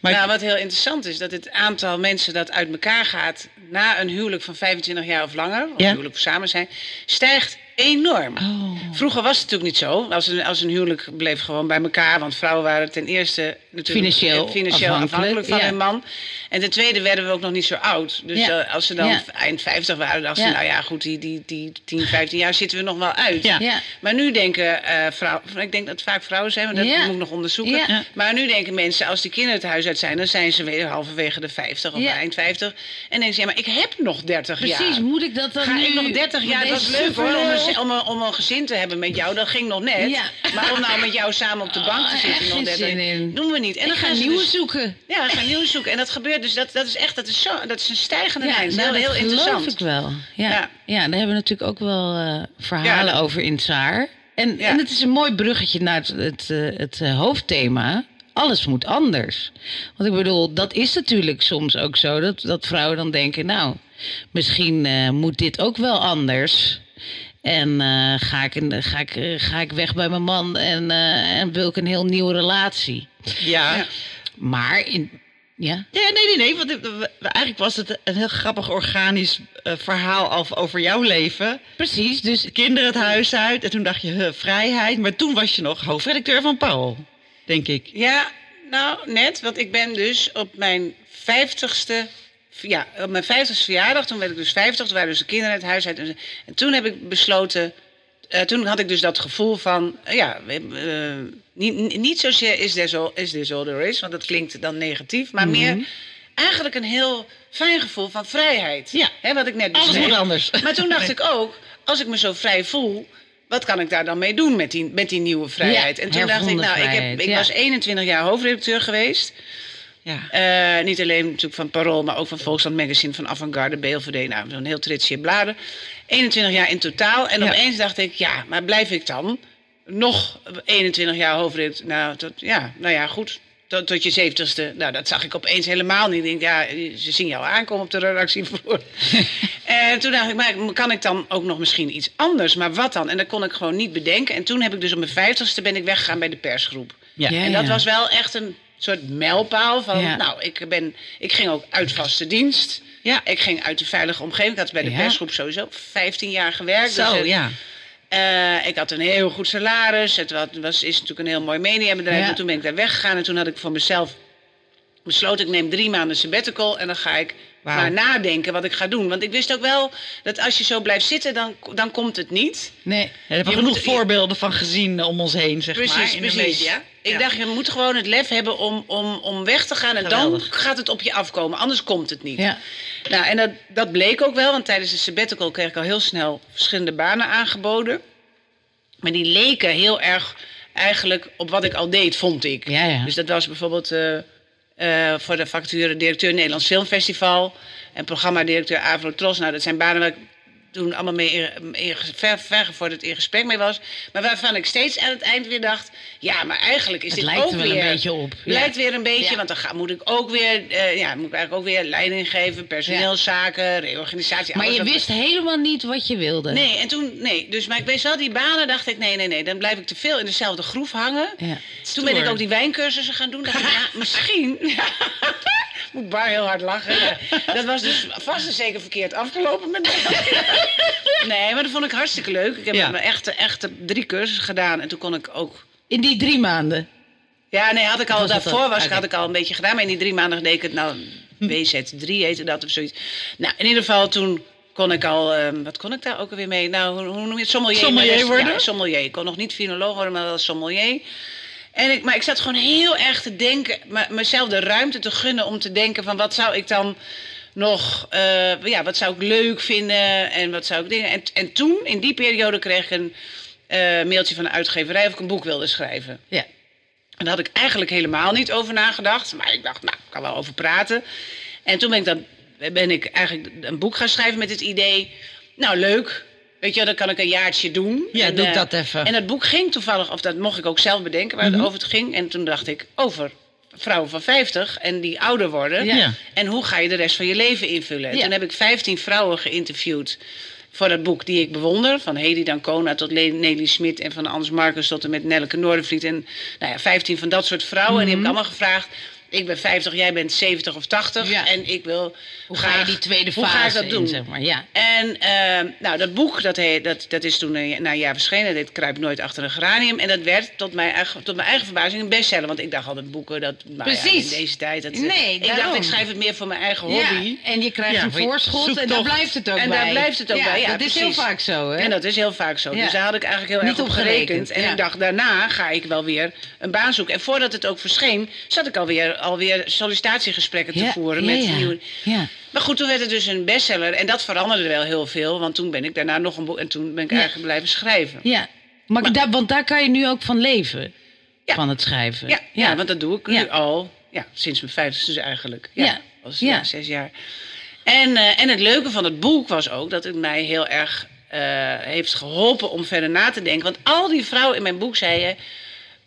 Maar Nou, wat heel interessant is, dat het aantal mensen dat uit elkaar gaat na een huwelijk van 25 jaar of langer, of Ja. huwelijk of samen zijn, stijgt enorm. Oh. Vroeger was het natuurlijk niet zo. Als een, als een huwelijk bleef gewoon bij elkaar. Want vrouwen waren ten eerste natuurlijk Financieel eh, financieel afhankelijk, afhankelijk van ja. hun man. En ten tweede werden we ook nog niet zo oud. Dus Ja. eh, als ze dan Ja. eind 50 waren, dachten ze, nou ja, goed, die, die, die 10, 15 jaar zitten we nog wel uit. Ja. Ja. Maar nu denken eh, vrouwen, ik denk dat het vaak vrouwen zijn, maar dat Ja. moet ik nog onderzoeken. Maar nu denken mensen, als die kinderen het huis uit zijn, dan zijn ze weer halverwege de 50 of Ja. eind 50. En denken ze, ja, maar ik heb nog 30 jaar. Precies, moet ik dat dan Ga nu... ik nog 30 jaar? Dat was deze leuk hoor, om een, om, een, om een gezin te hebben met jou. Dat ging nog net. Ja. Maar om nou met jou samen op de bank te Oh, zitten nog geen 30 zin in. doen we niet. En dan ik gaan ze nieuwe dus- zoeken. Ja, we gaan nieuwe zoeken. En dat gebeurt dus. Dat, dat is echt, dat is, zo, dat is een stijgende lijn. Dat is nou, heel, heel dat interessant. geloof ik wel. Ja. Ja. Ja. daar hebben we natuurlijk ook wel eh, verhalen Ja. over in Saar. En, Ja. en het is een mooi bruggetje naar het, het, eh, het eh, hoofdthema. Alles moet anders. Want ik bedoel, dat is natuurlijk soms ook zo. Dat, dat vrouwen dan denken, nou, misschien moet dit ook wel anders. En ga, ik, ga, ik, ga ik weg bij mijn man en, en wil ik een heel nieuwe relatie. Ja. Maar in... Ja? Ja, nee, nee, nee. Want het- we- eigenlijk was het een heel grappig organisch eh, verhaal al over jouw leven. Precies, dus De kinderen het huis uit. En toen dacht je, huh, vrijheid. Maar toen was je nog hoofdredacteur van Paul, denk ik. Ja, nou, net. Want ik ben dus op mijn vijftigste... Ja, op mijn vijftigste verjaardag, toen werd ik dus vijftig. Toen waren dus de kinderen uit huis uit. En toen heb ik besloten... eh, toen had ik dus dat gevoel van... eh, ja, eh, niet, niet zozeer is this, all, is this all there is. Want dat klinkt dan negatief. Maar meer eigenlijk een heel fijn gevoel van vrijheid. Ja. Hè, wat ik net Alles moet anders. Maar toen dacht [LAUGHS] ik ook... Als ik me zo vrij voel... Wat kan ik daar dan mee doen met die, met die nieuwe vrijheid? Ja, en toen dacht ik, nou, ik, heb, ik ja. was 21 jaar hoofdredacteur geweest. Ja. Eh, niet alleen natuurlijk van Parool, maar ook van Volksland Magazine, van Avantgarde, BLVD. Nou, zo'n heel tritsje bladen. 21 jaar in totaal. En Ja. opeens dacht ik, ja, maar blijf ik dan nog 21 jaar hoofdredacteur? Nou, tot, ja, nou ja, goed. tot, tot je zeventigste. Nou, dat zag ik opeens helemaal niet. Ik denk, ja, ze zien jou aankomen op de redactievloer. [LAUGHS] en toen dacht ik, maar kan ik dan ook nog misschien iets anders? Maar wat dan? En dat kon ik gewoon niet bedenken. En toen heb ik dus op mijn vijftigste ben ik weggegaan bij de persgroep. Ja. Ja. En dat was wel echt een soort mijlpaal van, Ja. nou, ik, ben, ik ging ook uit vaste dienst. Ja. Ik ging uit de veilige omgeving. Ik had bij de persgroep sowieso 15 jaar gewerkt. Zo, Dus, eh, ja. Eh, ik had een heel goed salaris. Het was, was, is natuurlijk een heel mooi mediabedrijf. Ja. En toen ben ik daar weggegaan. En toen had ik voor mezelf besloten... ik neem drie maanden sabbatical... en dan ga ik maar nadenken wat ik ga doen. Want ik wist ook wel dat als je zo blijft zitten... dan, dan komt het niet. Nee. Ja, we hebben Je genoeg moet- voorbeelden van gezien om ons heen, zeg maar. Precies, in de precies. Ik Ja. dacht, je moet gewoon het lef hebben om, om, om weg te gaan. En Geweldig. dan gaat het op je afkomen. Anders komt het niet. Ja. Nou, en dat, dat bleek ook wel, want tijdens de sabbatical kreeg ik al heel snel verschillende banen aangeboden. Maar die leken heel erg eigenlijk op wat ik al deed, vond ik. Ja, ja. Dus dat was bijvoorbeeld eh, eh, voor de vacature directeur Nederlands Filmfestival en programmadirecteur Avro Tros. Nou, dat zijn banen waar ik toen allemaal mee in, in, ver, vergevorderd in gesprek mee was. Maar waarvan ik steeds aan het eind weer dacht, ja, maar eigenlijk is Het dit lijkt ook er wel weer... een beetje op. Ja. Lijkt weer een beetje, Ja. want dan ga, moet ik ook weer, eh, ja, moet ik eigenlijk ook weer leiding geven, personeelszaken, reorganisatie. Maar je wist helemaal niet wat je wilde. Nee, en toen, nee. Dus, maar ik wist wel, die banen dacht ik, nee, nee, nee. Dan blijf ik te veel in dezelfde groef hangen. Ja. Toen ben ik ook die wijncursussen gaan doen. Dacht ik, ja, [LAUGHS] misschien. [LAUGHS] [LAUGHS] Moet Bar heel hard lachen. Ja. Dat was dus vast en zeker verkeerd afgelopen met mij. [LAUGHS] Nee, maar dat vond ik hartstikke leuk. Ik heb Ja. mijn echte, echte drie cursussen gedaan. En toen kon ik ook... In die drie maanden. Ja, nee, had ik al, Was daarvoor was, had ik al een beetje gedaan. Maar in die drie maanden deed ik het nou... WZ3 heette dat of zoiets. Nou, in ieder geval toen kon ik al... ehm, wat kon ik daar ook alweer mee? Nou, hoe, hoe noem je het? Sommelier. Sommelier worden? Ja, sommelier. Ik kon nog niet finoloog worden, maar wel sommelier. En ik, maar ik zat gewoon heel erg te denken... me- mezelf de ruimte te gunnen om te denken van... wat zou ik dan nog... eh, ja, wat zou ik leuk vinden en wat zou ik dingen... En, en toen, in die periode, kreeg ik een eh, mailtje van de uitgeverij... of ik een boek wilde schrijven. Ja. En daar had ik eigenlijk helemaal niet over nagedacht. Maar ik dacht, nou, ik kan wel over praten. En toen ben ik, dan, ben ik eigenlijk een boek gaan schrijven met het idee... Nou, leuk. Weet je, dan kan ik een jaartje doen. Ja, en, doe ik eh, dat even. En het boek ging toevallig, of dat mocht ik ook zelf bedenken waar het over het ging. En toen dacht ik, over vrouwen van 50 en die ouder worden. Ja. En hoe ga je de rest van je leven invullen? En Ja. toen heb ik 15 vrouwen geïnterviewd voor dat boek die ik bewonder. Van Hedy Dancona tot Nelly Smit en van Anders Marcus tot en met Nelleke Noordervliet. En nou ja, 15 van dat soort vrouwen. En die heb ik allemaal gevraagd. Ik ben 50, jij bent 70 of 80. Mhm. Ja. En ik wil Hoe ga je die tweede hoe fase ga ik dat in, doen? zeg maar? Ja. En eh, nou, dat boek, dat, dat, dat is toen een, na een jaar verschenen. Dat heet Kruip nooit achter een geranium. En dat werd tot mijn, eigen, tot mijn eigen verbazing een bestseller. Want ik dacht altijd boeken, dat nou ja, Precies. in deze tijd... Dat, Nee, ik dacht, ik schrijf het meer voor mijn eigen hobby. Ja, en je krijgt een voorschot en daar blijft het ook En bij. daar blijft het ook bij, ja, dat is heel vaak zo, hè? En dat is heel vaak zo. Dus daar had ik eigenlijk heel Niet erg op gerekend. En ik dacht, daarna ga ik wel weer een baan zoeken. En voordat het ook verscheen, zat ik alweer, alweer sollicitatiegesprekken te Ja, voeren. ja, met ja. nieuwe... Ja. Maar goed, toen werd het dus een bestseller. En dat veranderde wel heel veel. Want toen ben ik daarna nog een boek... En toen ben ik eigenlijk blijven schrijven. ja. Maar, daar, want daar kan je nu ook van leven. Van het schrijven. Ja, ja. want dat doe ik nu al. Ja, sinds mijn vijftigste dus eigenlijk. Ja. Als, Ja. zes jaar. En, eh, en het leuke van het boek was ook dat het mij heel erg eh, heeft geholpen om verder na te denken. Want al die vrouwen in mijn boek zeiden...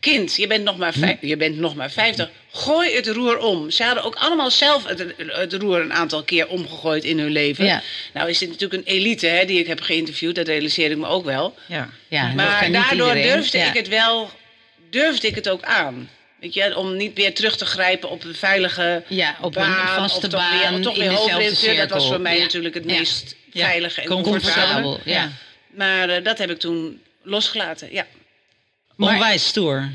Kind, je bent nog maar, vijf, je bent nog maar 50. Gooi het roer om. Ze hadden ook allemaal zelf het, het roer een aantal keer omgegooid in hun leven. Ja. Nou is dit natuurlijk een elite hè, die ik heb geïnterviewd. Dat realiseerde ik me ook wel. Ja. Ja, Maar daardoor durfde Ja. ik het wel, durfde ik het ook aan. Weet je, om niet weer terug te grijpen op een veilige Ja, op een baan, vaste of toch baan weer, toch weer hoofdredacteur. Dat was voor mij Ja. natuurlijk het meest veilige en. Comfortabel, ja. Maar eh, dat heb ik toen losgelaten, ja. Maar- Onwijs stoer,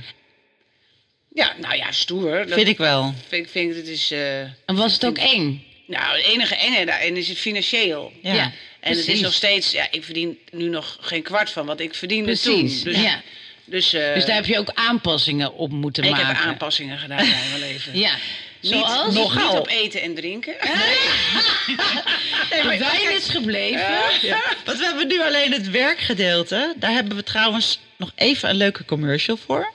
Ja, nou ja, stoer. Dat vind ik wel. vind, vind ik, het is... eh, En was het ook eng? nou, het enige enge daarin is het financieel. Ja. Ja, En het is nog steeds... Ja, ik verdien nu nog geen kwart van wat ik verdiende Precies, toen. Dus, ja. dus, eh, Dus daar heb je ook aanpassingen op moeten ik maken. heb aanpassingen gedaan in mijn leven. Ja. Niet, Zoals? niet, Nogal. niet op eten en drinken. De [LAUGHS] wijn is gebleven. Want we hebben nu alleen het werkgedeelte. Daar hebben we trouwens nog even een leuke commercial voor.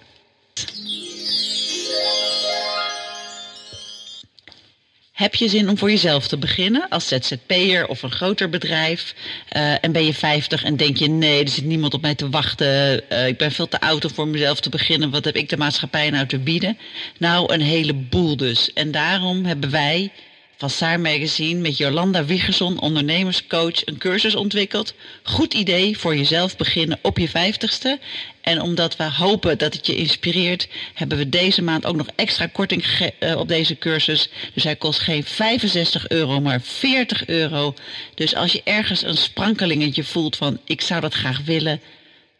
Heb je zin om voor jezelf te beginnen als ZZP'er of een groter bedrijf? Eh, en ben je 50 en denk je: nee, er zit niemand op mij te wachten. Eh, ik ben veel te oud om voor mezelf te beginnen. Wat heb ik de maatschappij nou te bieden? Nou, een heleboel dus. En daarom hebben wij van Saar Magazine met Jolanda Wiegerson, ondernemerscoach, een cursus ontwikkeld. Goed idee voor jezelf beginnen op je vijftigste. En omdat we hopen dat het je inspireert, hebben we deze maand ook nog extra korting eh, op deze cursus. Dus hij kost geen 65 euro, maar 40 euro. Dus als je ergens een sprankelingetje voelt van ik zou dat graag willen,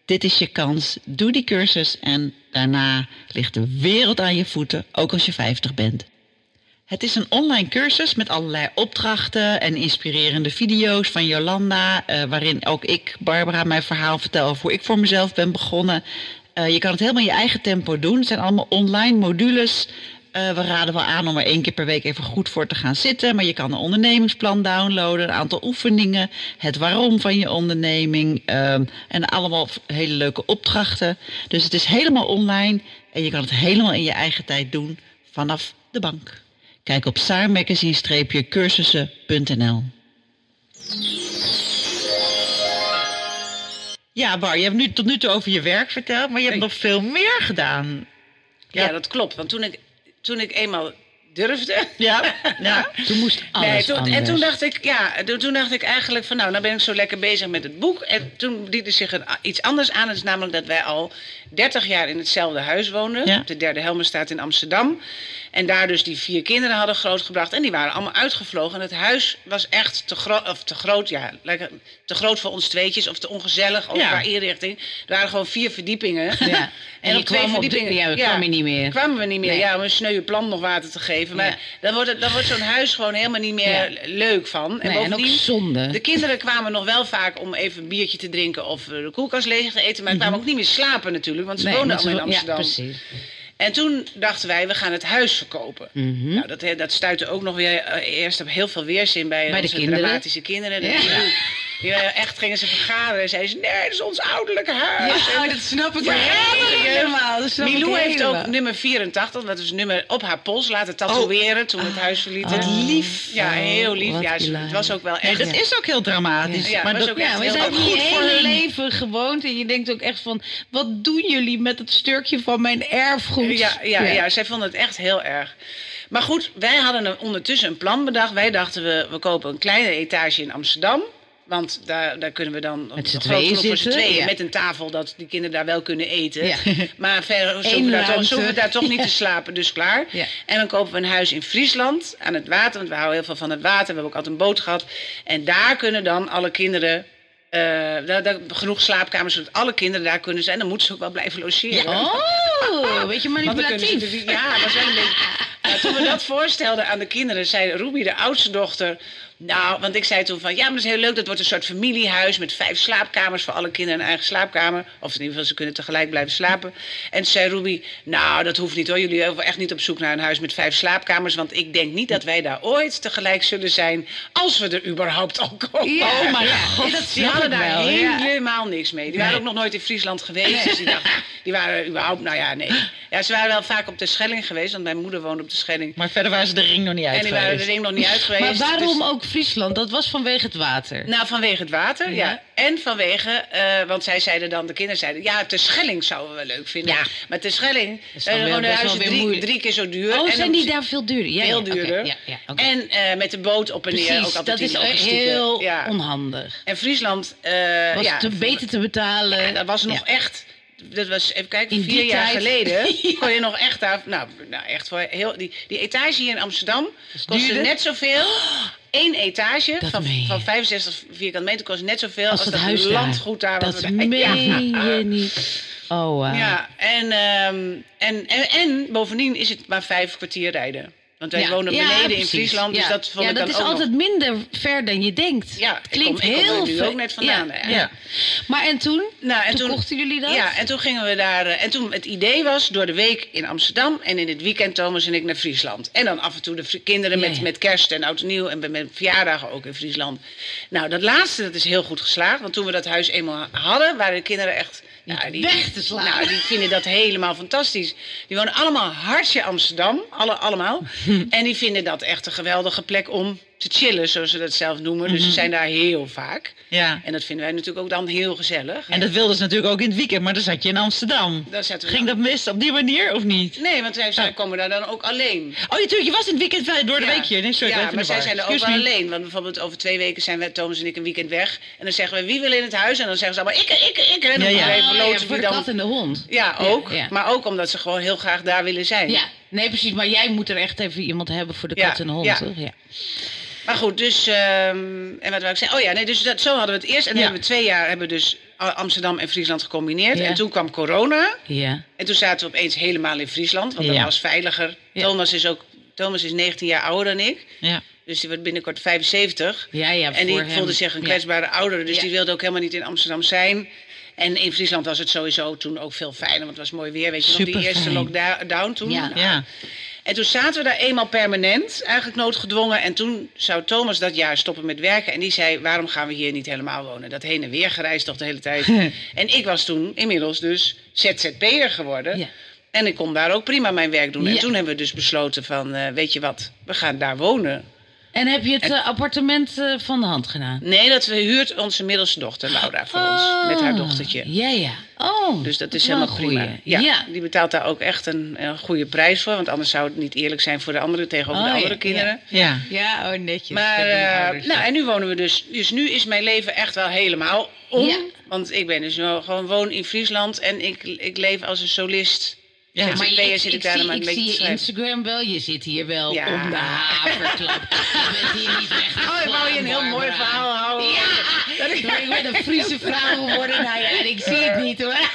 dit is je kans. Doe die cursus en daarna ligt de wereld aan je voeten, ook als je 50 bent. Het is een online cursus met allerlei opdrachten en inspirerende video's van Jolanda, eh, waarin ook ik, Barbara, mijn verhaal vertel over hoe ik voor mezelf ben begonnen. Eh, je kan het helemaal in je eigen tempo doen. Het zijn allemaal online modules. Eh, we raden wel aan om er één keer per week even goed voor te gaan zitten. Maar je kan een ondernemingsplan downloaden, een aantal oefeningen, het waarom van je onderneming ehm, en allemaal hele leuke opdrachten. Dus het is helemaal online en je kan het helemaal in je eigen tijd doen vanaf de bank. Kijk op saarmagazine-cursussen.nl Ja, Bar, je hebt nu tot nu toe over je werk verteld, maar je hebt nog veel meer gedaan. Ja, Ja. dat klopt. Want toen ik, toen ik eenmaal durfde. Ja, [LAUGHS] ja. Toen moest alles Nee, toen, en toen dacht ik, ja, toen, toen dacht ik eigenlijk van, nou, nou ben ik zo lekker bezig met het boek. En toen diende zich er iets anders aan. Dat is namelijk dat wij al 30 jaar in hetzelfde huis woonden. Ja. Op de derde Helmenstraat in Amsterdam. En daar dus die vier kinderen hadden grootgebracht. En die waren allemaal uitgevlogen. En het huis was echt te, gro of te groot, ja, lekker, te groot voor ons tweetjes. Of te ongezellig, ook Ja. qua inrichting. Er waren gewoon vier verdiepingen. Ja. [LAUGHS] En je op twee verdiepingen ja, kwam je niet meer. kwamen we niet meer. Nee. Ja, om een sneuwe plant nog water te geven. Maar dan wordt, het, dan wordt zo'n huis gewoon helemaal niet meer leuk van. Nee, en ook zonde. De kinderen kwamen nog wel vaak om even een biertje te drinken of eh, de koelkast leeg te eten. Maar kwamen ook niet meer slapen natuurlijk, want ze Mhm. Nee, woonden allemaal in Amsterdam. Ja, precies. En toen dachten wij, we gaan het huis verkopen. Mhm. Nou, dat, dat stuitte ook nog weer eh, eerst op heel veel weerzin bij, Bij de kinderen? dramatische kinderen. Ja. Die, echt gingen ze vergaderen en zeiden ze, nee, dat is ons ouderlijke huis. En- dat snap ik helemaal. Dat snap ik Milou heeft helemaal. ook nummer 84, dat is nummer op haar pols laten tatoeëren toen we het huis verlieten. Wat lief. Ja, heel lief. Wat Ja, ze- het was ook wel echt. dat is ook heel dramatisch. Ja, maar dat, ook Ja, we zijn goed hier voor hele hun. leven gewoond en je denkt ook echt van, wat doen jullie met het stukje van mijn erfgoed? Ja, ja, ja. zij vonden het echt heel erg. Maar goed, wij hadden ondertussen een plan bedacht. Wij dachten, we, we kopen een kleine etage in Amsterdam. Want daar, daar kunnen we dan Met z'n tweeën genoeg voor z'n zitten, tweeën. ja. Met een tafel dat die kinderen daar wel kunnen eten. Ja. [LAUGHS] Maar verder zullen we, daar toch, we daar toch niet te slapen. Dus klaar. Ja. En dan kopen we een huis in Friesland aan het water. Want we houden heel veel van het water. We hebben ook altijd een boot gehad. En daar kunnen dan alle kinderen... eh, daar, daar, genoeg slaapkamers, zodat alle kinderen daar kunnen zijn. Dan moeten ze ook wel blijven logeren. Oh, [LAUGHS] weet je ze manipulatief. natuurlijk- ja, dat was wel een beetje. [LAUGHS] Nou, toen we dat voorstelden aan de kinderen, zei Ruby, de oudste dochter. Nou, want ik zei toen van ja, maar dat is heel leuk. Dat wordt een soort familiehuis met vijf slaapkamers voor alle kinderen een eigen slaapkamer. Of in ieder geval, ze kunnen tegelijk blijven slapen. En toen zei Ruby, nou, dat hoeft niet hoor. Jullie hoeven echt niet op zoek naar een huis met vijf slaapkamers. Want ik denk niet dat wij daar ooit tegelijk zullen zijn. Als we er überhaupt al komen. Ja, oh maar ja, god. dat Die hadden daar wel, ja. helemaal niks mee. Die waren ook nog nooit in Friesland geweest. Dus die, dachten, [LAUGHS] die waren überhaupt, nou ja, nee. Ja, ze waren wel vaak op de Schelling geweest. Want mijn moeder woonde op de Schelling. Maar verder waren ze de ring nog niet uit En die waren de ring nog niet uit geweest. Maar waarom dus- ook Friesland? Dat was vanwege het water. nou, vanwege het water, ja. Ja. En vanwege, eh, want zij zeiden dan, de kinderen zeiden... ja, de Schelling zouden we leuk vinden. Ja. Maar de Schelling, is dan gewoon wel huizen drie, drie keer zo duur. oh, En zijn die daar veel duurder? Ja, Veel duurder. ja. En eh, met de boot op en neer ook Precies, altijd dat is heel onhandig. En Friesland, eh, Was te beter te betalen. Dat was nog echt. Dat was, even kijken, In vier jaar tijd. geleden [LAUGHS] kon je nog echt daar. Nou, nou echt voor heel. Die, die etage hier in Amsterdam kostte net zoveel. [GASPS] Eén etage Dat van, meen van 65 vierkante meter kost net zoveel Als als, dat huis daar. landgoed daar. wat Dat we daar- [LAUGHS] meen ja. je niet. Oh, wow. Ja, en, ehm, en, en, en bovendien is het maar vijf kwartier rijden. Want wij Ja, wonen ja, beneden in precies. Friesland, dus Ja. dat vond ja, ik dat dan is ook altijd nog... minder ver dan je denkt. Ja, het ik klinkt kom- ik kom er heel nu ver. ook net vandaan, Ja. Maar en toen? Nou, en toen, kochten jullie dat? Ja, en toen gingen we daar. eh, En toen het idee was door de week in Amsterdam en in het weekend Thomas en ik naar Friesland. En dan af en toe de kinderen Ja, met, ja. met kerst en oud en nieuw en met, met verjaardagen ook in Friesland. Nou, dat laatste dat is heel goed geslaagd. Want toen we dat huis eenmaal hadden, waren de kinderen echt Ja, weg te slaan. Nou, die vinden dat helemaal fantastisch. Die wonen allemaal hartje Amsterdam, alle, allemaal. [LAUGHS] en die vinden dat echt een geweldige plek om te chillen, zoals ze dat zelf noemen. Dus Mhm. ze zijn daar heel vaak. Ja. En dat vinden wij natuurlijk ook dan heel gezellig. En dat wilden ze natuurlijk ook in het weekend, maar dan zat je in Amsterdam. Zaten we Ging dan- dat mis op die manier of niet? Nee, want zij, zij komen daar dan ook alleen. Oh, natuurlijk, je was in het weekend wel door de Ja. week hier. Nee, sorry, ja, maar zij zijn er ook wel alleen. Want bijvoorbeeld over twee weken zijn we, Thomas en ik een weekend weg. En dan zeggen we, wie wil in het huis? En dan zeggen ze allemaal, ik, ik, ik. En dan Ja, ja. even Oh, ja, loten voor de dan... kat en de hond. Ja, ook. Maar ook omdat ze gewoon heel graag daar willen zijn. Ja, nee, precies. Maar jij moet er echt even iemand hebben voor de kat en de hond, toch? Ja. Maar goed, dus... ehm, en wat wou ik zeggen? Oh ja, nee, dus dat, zo hadden we het eerst. En dan Ja. hebben we twee jaar hebben we dus Amsterdam en Friesland gecombineerd. Ja. En toen kwam corona. Ja. En toen zaten we opeens helemaal in Friesland. Want dat was veiliger. Thomas is ook... Thomas is 19 jaar ouder dan ik. Ja. Dus die wordt binnenkort 75. Ja, ja, en die hem. voelde zich een kwetsbare ouder. Dus die wilde ook helemaal niet in Amsterdam zijn. En in Friesland was het sowieso toen ook veel fijner. Want het was mooi weer. Weet je nog, die eerste lockdown toen? Ja. Nou, Ja. En toen zaten we daar eenmaal permanent, eigenlijk noodgedwongen. En toen zou Thomas dat jaar stoppen met werken. En die zei, waarom gaan we hier niet helemaal wonen? Dat heen en weer gereisd toch de hele tijd. [LAUGHS] en ik was toen inmiddels dus ZZP'er geworden. Ja. En ik kon daar ook prima mijn werk doen. En toen hebben we dus besloten van, eh, weet je wat, we gaan daar wonen. En heb je het eh, appartement eh, van de hand gedaan? Nee, dat huurt onze middelste dochter Laura voor ons. Met haar dochtertje. Ja, ja. Oh, Dus dat is helemaal een prima. goeie. Ja, ja. Die betaalt daar ook echt een, een goede prijs voor. Want anders zou het niet eerlijk zijn voor de anderen tegenover Oh, de ja, andere kinderen. Ja. Ja, oh netjes. Maar, eh, ouders. nou, en nu wonen we dus. Dus nu is mijn leven echt wel helemaal om. Ja. Want ik ben dus nu gewoon woon in Friesland en ik, ik leef als een solist. Ja. Maar ik, zit ik, daar zie, ik zie je. Instagram wel. Je zit hier wel Ja. om de haverklap. Je bent hier niet weg. Oh, ik wou je een heel mooi verhaal houden. Ja, ik ben een Friese vrouw geworden. Nou ja, en ik zie het niet hoor.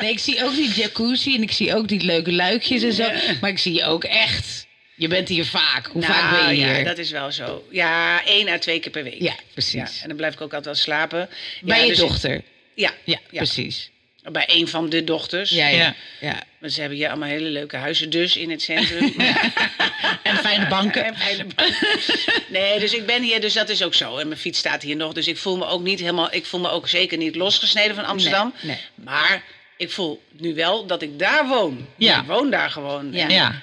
Nee, ik zie ook die jacuzzi en ik zie ook die leuke luikjes en zo. Maar ik zie je ook echt. Je bent hier vaak. Hoe Nou, vaak ben je ja, hier? dat is wel zo. Ja, één à twee keer per week. Ja, precies. Ja, en dan blijf ik ook altijd wel slapen. Bij Ja, je dus- dochter. Ja, Ja, ja, precies. Bij een van de dochters. Ja, ja. Ja. Maar ze hebben hier allemaal hele leuke huizen dus in het centrum. [LAUGHS] En fijne banken. En fijne banken. Nee, dus ik ben hier, dus dat is ook zo. En mijn fiets staat hier nog. Dus ik voel me ook niet helemaal, ik voel me ook zeker niet losgesneden van Amsterdam. Nee, nee. Maar ik voel nu wel dat ik daar woon. Ja. Ik woon daar gewoon. Ja. En, Ja.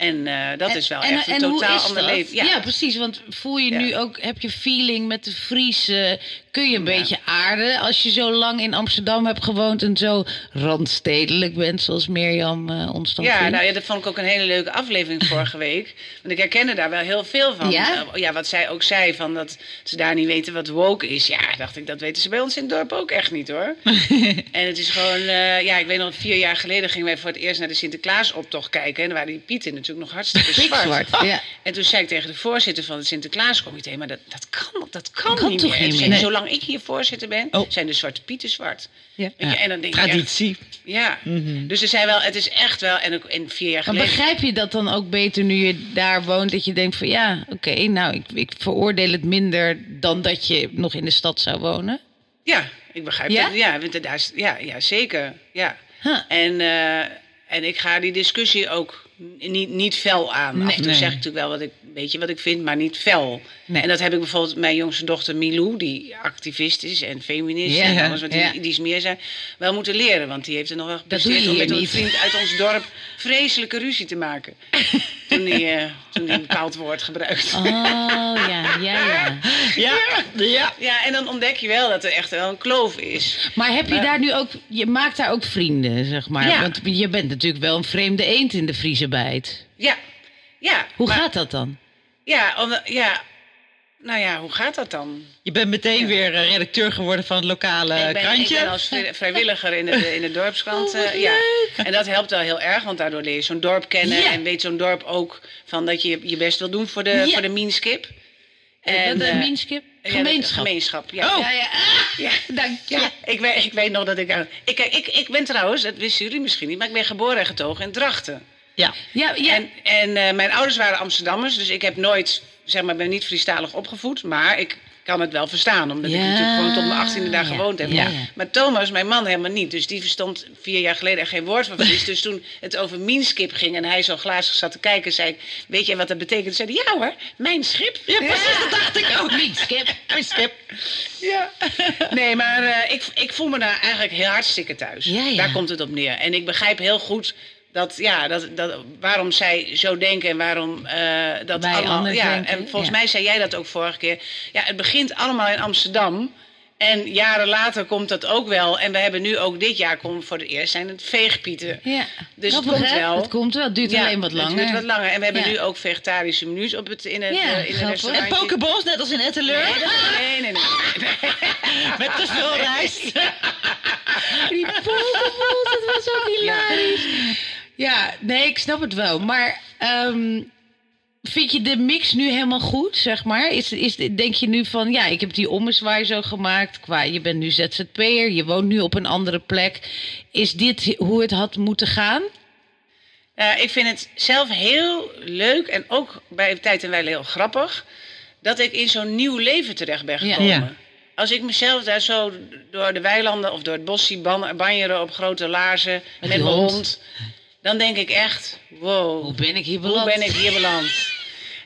En eh, dat is wel echt een en totaal ander leven. Ja. precies. Want voel je Ja. nu ook, heb je feeling met de Friese? Kun je een Ja. beetje aarden als je zo lang in Amsterdam hebt gewoond en zo randstedelijk bent, zoals Mirjam eh ons dan Ja, vindt? nou ja, dat vond ik ook een hele leuke aflevering vorige [LAUGHS] week. Want ik herkende daar wel heel veel van. Ja? Eh, ja, wat zij ook zei, van dat ze daar niet weten wat woke is. Ja, dacht ik, dat weten ze bij ons in het dorp ook echt niet hoor. [LAUGHS] en het is gewoon, ja, ik weet nog, vier jaar geleden gingen wij voor het eerst naar de Sinterklaasoptocht kijken. En dan waren die pieten natuurlijk nog hartstikke zwart. Pikzwart, ja. En toen zei ik tegen de voorzitter van het Sinterklaascomité, maar dat, dat kan, dat kan, kan niet toch meer. niet En meer? zei Zolang ik hier voorzitter ben, Oh. zijn de zwarte pieten zwart. Ja. Je, en dan denk echt, Traditie. ja, dus er zijn wel, het is echt wel, en ook in vier jaar Maar begrijp je dat dan ook beter nu je daar woont? Dat je denkt van ja, oké, nou, ik, ik veroordeel het minder dan dat je nog in de stad zou wonen. Ja, ik begrijp Ja? dat. Ja, want daar is- ja, ja, zeker. Ja. Huh. En, eh, en ik ga die discussie ook niet, niet fel aan. Af en toe Nee. zeg ik natuurlijk wel wat ik, weet je wat ik vind, maar niet fel. Nee. En dat heb ik bijvoorbeeld mijn jongste dochter Milou, die activist is en feminist Ja, en alles wat ja. die, die is meer zijn, wel moeten leren. Want die heeft er nog wel gepresteerd om met een vriend uit ons dorp vreselijke ruzie te maken. [LAUGHS] toen hij eh, toen hij een bepaald woord gebruikt. Oh ja, ja, ja. [LAUGHS] Ja. Ja. Ja, en dan ontdek je wel dat er echt wel een kloof is. Maar heb je Maar- daar nu ook, je maakt daar ook vrienden, zeg maar. Ja. Want je bent natuurlijk wel een vreemde eend in de Friese bijt. Ja, ja. Hoe maar- gaat dat dan? Ja, om, ja, nou ja, hoe gaat dat dan? Je bent meteen weer eh, redacteur geworden van het lokale ik, ben, ik krantje. ben als vri- vrijwilliger in de, in de dorpskrant. Oh, eh, ja. En dat helpt wel heel erg, want daardoor leer je zo'n dorp kennen. Ja. En weet zo'n dorp ook van dat je je best wil doen voor de, Ja. voor de minskip. En, dat eh, een minskip? ja, Gemeenschap. dat- gemeenschap, ja. Oh. Ja, ja. Ja. Dank je. Ja, ik weet, ik weet nog dat ik, aan- ik, ik... Ik ben trouwens, dat wisten jullie misschien niet, maar ik ben geboren en getogen in Drachten. Ja. Ja, ja. En, en eh, mijn ouders waren Amsterdammers, dus ik heb nooit, zeg maar, ben niet Friestalig opgevoed. Maar ik kan het wel verstaan. Omdat Ja, ik natuurlijk gewoon tot mijn achttiende daar ja, gewoond heb. ja, Maar, Thomas, mijn man, helemaal niet. Dus die verstond vier jaar geleden er geen woord van Fries. [LAUGHS] dus toen het over Minskip ging en hij zo glazig zat te kijken... zei ik, weet jij wat dat betekent? Zei hij, ja hoor, mijn schip. Ja, precies, dat dacht ik ook. Niet, skip. Skip. Ja. Nee, maar eh, ik, ik voel me daar eigenlijk heel hartstikke thuis. Daar komt het op neer. En ik begrijp heel goed dat, ja, dat, dat, waarom zij zo denken en waarom eh, dat Wij allemaal... Ja, denken, en volgens ja. mij zei jij dat ook vorige keer. Ja, het begint allemaal in Amsterdam. En jaren later komt dat ook wel. En we hebben nu ook dit jaar komt voor het eerst zijn het veegpieten. Ja. Dus het Grappig, komt wel. Het komt wel. Het duurt Ja, alleen wat langer. Het duurt wat langer. En we hebben Ja. nu ook vegetarische menus op het, in het, Ja, eh, in het restaurant. En pokeballs, net als in Etteleur. Nee, nee, nee. nee. [LAUGHS] Met te veel rijst. Die pokeballs, dat was ook hilarisch. Ja, nee, ik snap het wel. Maar ehm, vind je de mix nu helemaal goed, zeg maar? Is, is, denk je nu van, ja, ik heb die ommezwaai zo gemaakt. Qua, je bent nu ZZP'er, je woont nu op een andere plek. Is dit hoe het had moeten gaan? Eh, ik vind het zelf heel leuk en ook bij Tijd en Wijle heel grappig... dat ik in zo'n nieuw leven terecht ben gekomen. Ja. Als ik mezelf daar zo door de weilanden of door het bos zie ban- banjeren op grote laarzen... met, mijn hond. hond. Dan denk ik echt, wow, Hoe ben ik hier hoe beland? ben ik hier beland?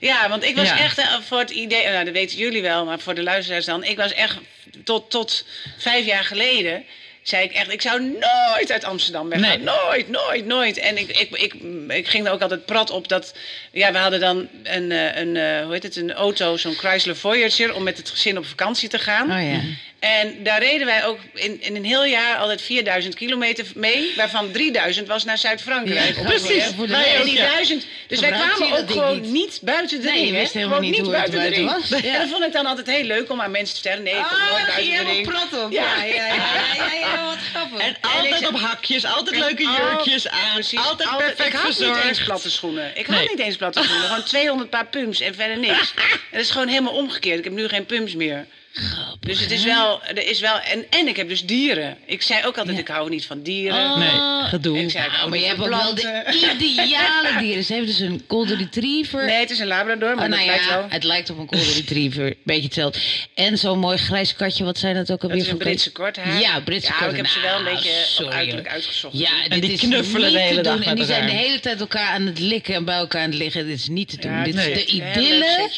Ja, want ik was Ja. echt eh, voor het idee, nou dat weten jullie wel, maar voor de luisteraars dan. Ik was echt tot, tot vijf jaar geleden, zei ik echt, ik zou nooit uit Amsterdam weggaan. Nee. Nooit, nooit, nooit. En ik, ik, ik, ik ging er ook altijd prat op dat, ja, we hadden dan een, eh, een eh, hoe heet het, een auto, zo'n Chrysler Voyager, om met het gezin op vakantie te gaan. Oh ja. En daar reden wij ook in, in een heel jaar altijd 4000 kilometer mee, waarvan 3000 was naar Zuid-Frankrijk. Ja, precies. voor de- Wij en ook, die ja. duizend. Dus wij kwamen ook gewoon niet? niet buiten de Nee, ring. hè? wist helemaal niet hoe het buiten de buiten ring. was. Ja. En dat vond ik dan altijd heel leuk om aan mensen te vertellen. Nee, ik kom Ah, nooit buiten de ring. op. Ja. Ja, ja, ja, ja, ja, wat grappig. En altijd op hakjes, altijd leuke jurkjes aan. precies. Altijd perfect ik had niet eens verzorgd. platte schoenen. Ik had Nee. niet eens platte schoenen. Gewoon 200 paar pumps en verder niks. [LAUGHS] En dat is gewoon helemaal omgekeerd. Ik heb nu geen pumps meer. Dus het is wel, er is wel, en, en ik heb dus dieren. Ik zei ook altijd, Ja. ik hou niet van dieren. Oh, Nee, gedoe. Ik zei, ik hou maar je niet hebt ook wel de [LAUGHS] ideale dieren. Ze heeft dus een golden retriever. Nee, het is een labrador, maar Oh, nou dat lijkt ja, wel. het lijkt op een golden retriever. [LAUGHS] Beetje hetzelfde. En zo'n mooi grijs katje. Wat zijn dat ook Dat alweer is een Britse korthaar. Ja, Britse Ja, korthaar. ik heb ze wel een Nou, beetje sorry, uiterlijk uitgezocht. Ja, En die knuffelen de hele dag. En die zijn de hele tijd elkaar aan het likken en bij elkaar aan het liggen. Dit is niet te doen. Dit is de idylle.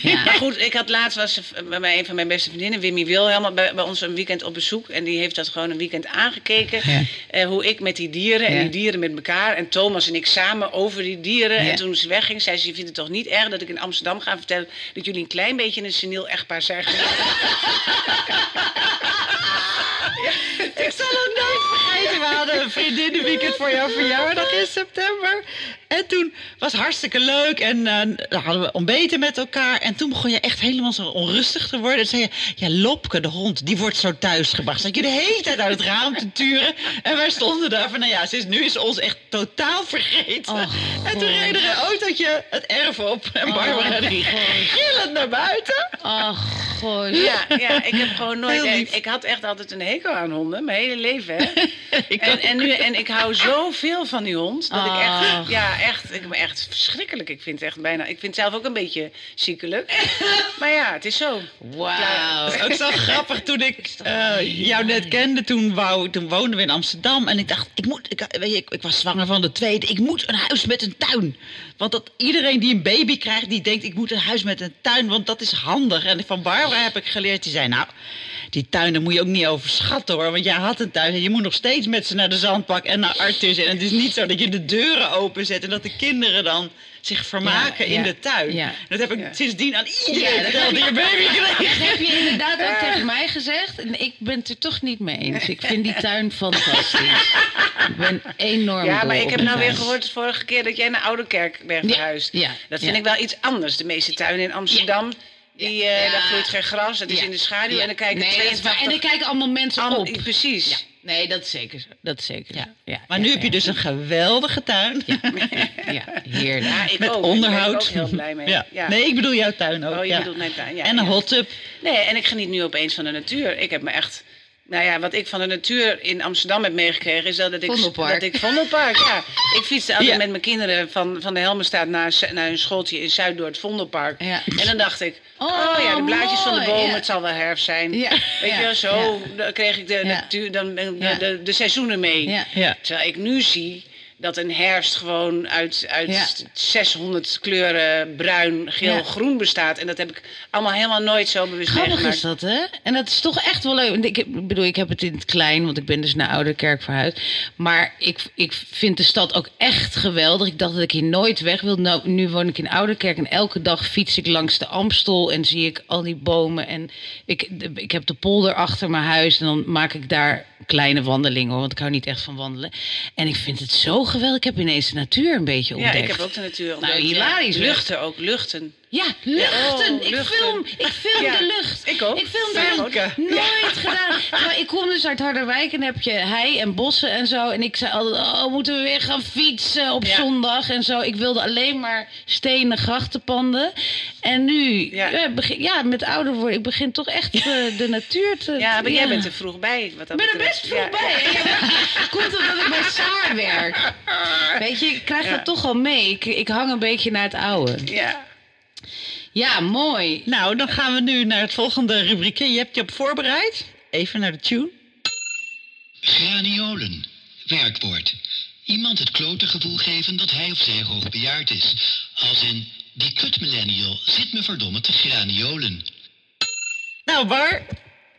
Ja. Maar goed, ik had laatst was bij een van mijn beste vriendinnen, Wimmy Wilhelm, bij, bij ons een weekend op bezoek. En die heeft dat gewoon een weekend aangekeken. Ja. Eh, hoe ik met die dieren en Ja. die dieren met elkaar. En Thomas en ik samen over die dieren. En toen ze wegging, zei ze: Je vindt het toch niet erg dat ik in Amsterdam ga vertellen dat jullie een klein beetje een seniel echtpaar zijn? [LAUGHS] Ik zal het nooit vergeten. We hadden een vriendinnenweekend voor jouw verjaardag in september. En toen was het hartstikke leuk. En eh, dan hadden we ontbeten met elkaar. En toen begon je echt helemaal zo onrustig te worden. En zei je, ja, Lopke, de hond, die wordt zo thuisgebracht. Zat je de hele tijd uit het raam te turen. En wij stonden daar van, nou ja, sinds nu is ons echt totaal vergeten. Oh, en toen reed er een autootje het erf op. En Barbara die gillend naar buiten. Ach, goh. Ja, ja, ik heb gewoon nooit. Ik, ik had echt altijd een hekel aan honden, mijn hele leven. Hè? [LAUGHS] [LAUGHS] Ik En, en, nu, en ik hou zoveel van die hond. Dat ik echt, Ach. ja, echt, ik ben echt verschrikkelijk. Ik vind het echt bijna, ik vind het zelf ook een beetje ziekelijk. [LAUGHS] Maar ja, het is zo. Wauw. Dat is ook zo grappig. Toen ik [LAUGHS] eh, jou net kende, toen, wou, toen woonden we in Amsterdam. En ik dacht, ik, moet, ik, weet je, ik, ik was zwanger van de tweede. Ik moet een huis met een tuin. Want dat, iedereen die een baby krijgt, die denkt, ik moet een huis met een tuin. Want dat is handig. En van Barbara heb ik geleerd, die zei, nou... Die tuin, daar moet je ook niet overschatten hoor. Want jij had een tuin en je moet nog steeds met ze naar de zandbak en naar Artus. En het is niet zo dat je de deuren openzet en dat de kinderen dan zich vermaken Ja, in ja, de tuin. ja. Dat heb ik Ja. sindsdien aan iedereen verteld die een baby kreeg. Dat heb je inderdaad ook [LAUGHS] tegen mij gezegd. En ik ben het er toch niet mee eens. Ik vind die tuin fantastisch. Ik ben enorm Ja, maar ik heb nou weer gehoord de vorige keer dat jij naar Ouderkerk bent verhuisd. ja, dat vind ja. ik wel iets anders. De meeste tuinen in Amsterdam, die, eh, Ja. daar groeit geen gras. Het is in de schaduw en dan kijken nee, dat is 82... waar. En dan kijken allemaal mensen allemaal- op. Precies. Ja. Nee, dat is zeker zo. Dat is zeker Ja. zo. Ja, Maar nu heb je dus een geweldige tuin. Ja, heerlijk. Ja, ik Met ook. onderhoud. Daar ben ik ook heel blij mee. Ja. Ja. Nee, ik bedoel jouw tuin ook. Oh, je ja. bedoelt mijn tuin, ja, en een ja. hot tub. Nee, en ik geniet nu opeens van de natuur. Ik heb me echt Nou ja, wat ik van de natuur in Amsterdam heb meegekregen is dat, ik Vondelpark. dat ik Vondelpark, ja. Ik fietste altijd Ja. met mijn kinderen van, van de Helmenstraat naar, naar een schooltje in Zuid door het Vondelpark. Ja. En dan dacht ik, oh, Oh, ja, de blaadjes van de bomen, ja. het zal wel herfst zijn. Weet je wel, zo dan kreeg ik de, natuur, dan, de, de, de seizoenen mee. Terwijl ik nu zie dat een herfst gewoon uit, uit Ja. 600 kleuren bruin, geel, Ja. groen bestaat. En dat heb ik allemaal helemaal nooit zo bewust Grappig meegemaakt. is dat, hè? En dat is toch echt wel leuk. Ik bedoel, ik heb het in het klein, want ik ben dus naar Ouderkerk verhuisd. Maar ik, ik vind de stad ook echt geweldig. Ik dacht dat ik hier nooit weg wil. Nou, nu woon ik in Ouderkerk en elke dag fiets ik langs de Amstel en zie ik al die bomen. En ik, ik heb de polder achter mijn huis en dan maak ik daar kleine wandelingen, hoor, want ik hou niet echt van wandelen. En ik vind het zo geweldig. Ik heb ineens de natuur een beetje Ja, ontdekt. ik heb ook de natuur Nou, ontdekt. hilarisch, hè? Luchten ook, luchten. Ja, luchten. Oh, ik, luchten. Film, ik film Ja, de lucht. ik ook. Ik film de lucht. Nooit gedaan. [LAUGHS] Maar ik kom dus uit Harderwijk en heb je hei en bossen en zo. En ik zei altijd, oh, moeten we weer gaan fietsen op Ja. zondag en zo. Ik wilde alleen maar stenen grachtenpanden. En nu, Ja. ja. begin, ja, met ouder worden, ik begin toch echt eh, de natuur te... Ja, maar jij bent er vroeg bij. Wat dat Ik ben er best vroeg bij. [LAUGHS] Komt omdat ik bij Saar werk. Weet je, ik krijg dat toch al mee. Ik, ik hang een beetje naar het oude. Ja. Ja, mooi. Nou, dan gaan we nu naar het volgende rubriekje. Je hebt je op voorbereid. Even naar de tune. Graniolen. Werkwoord. Iemand het klote gevoel geven dat hij of zij hoogbejaard is. Als in, die kut millennial zit me verdomme te graniolen. Nou, Bar.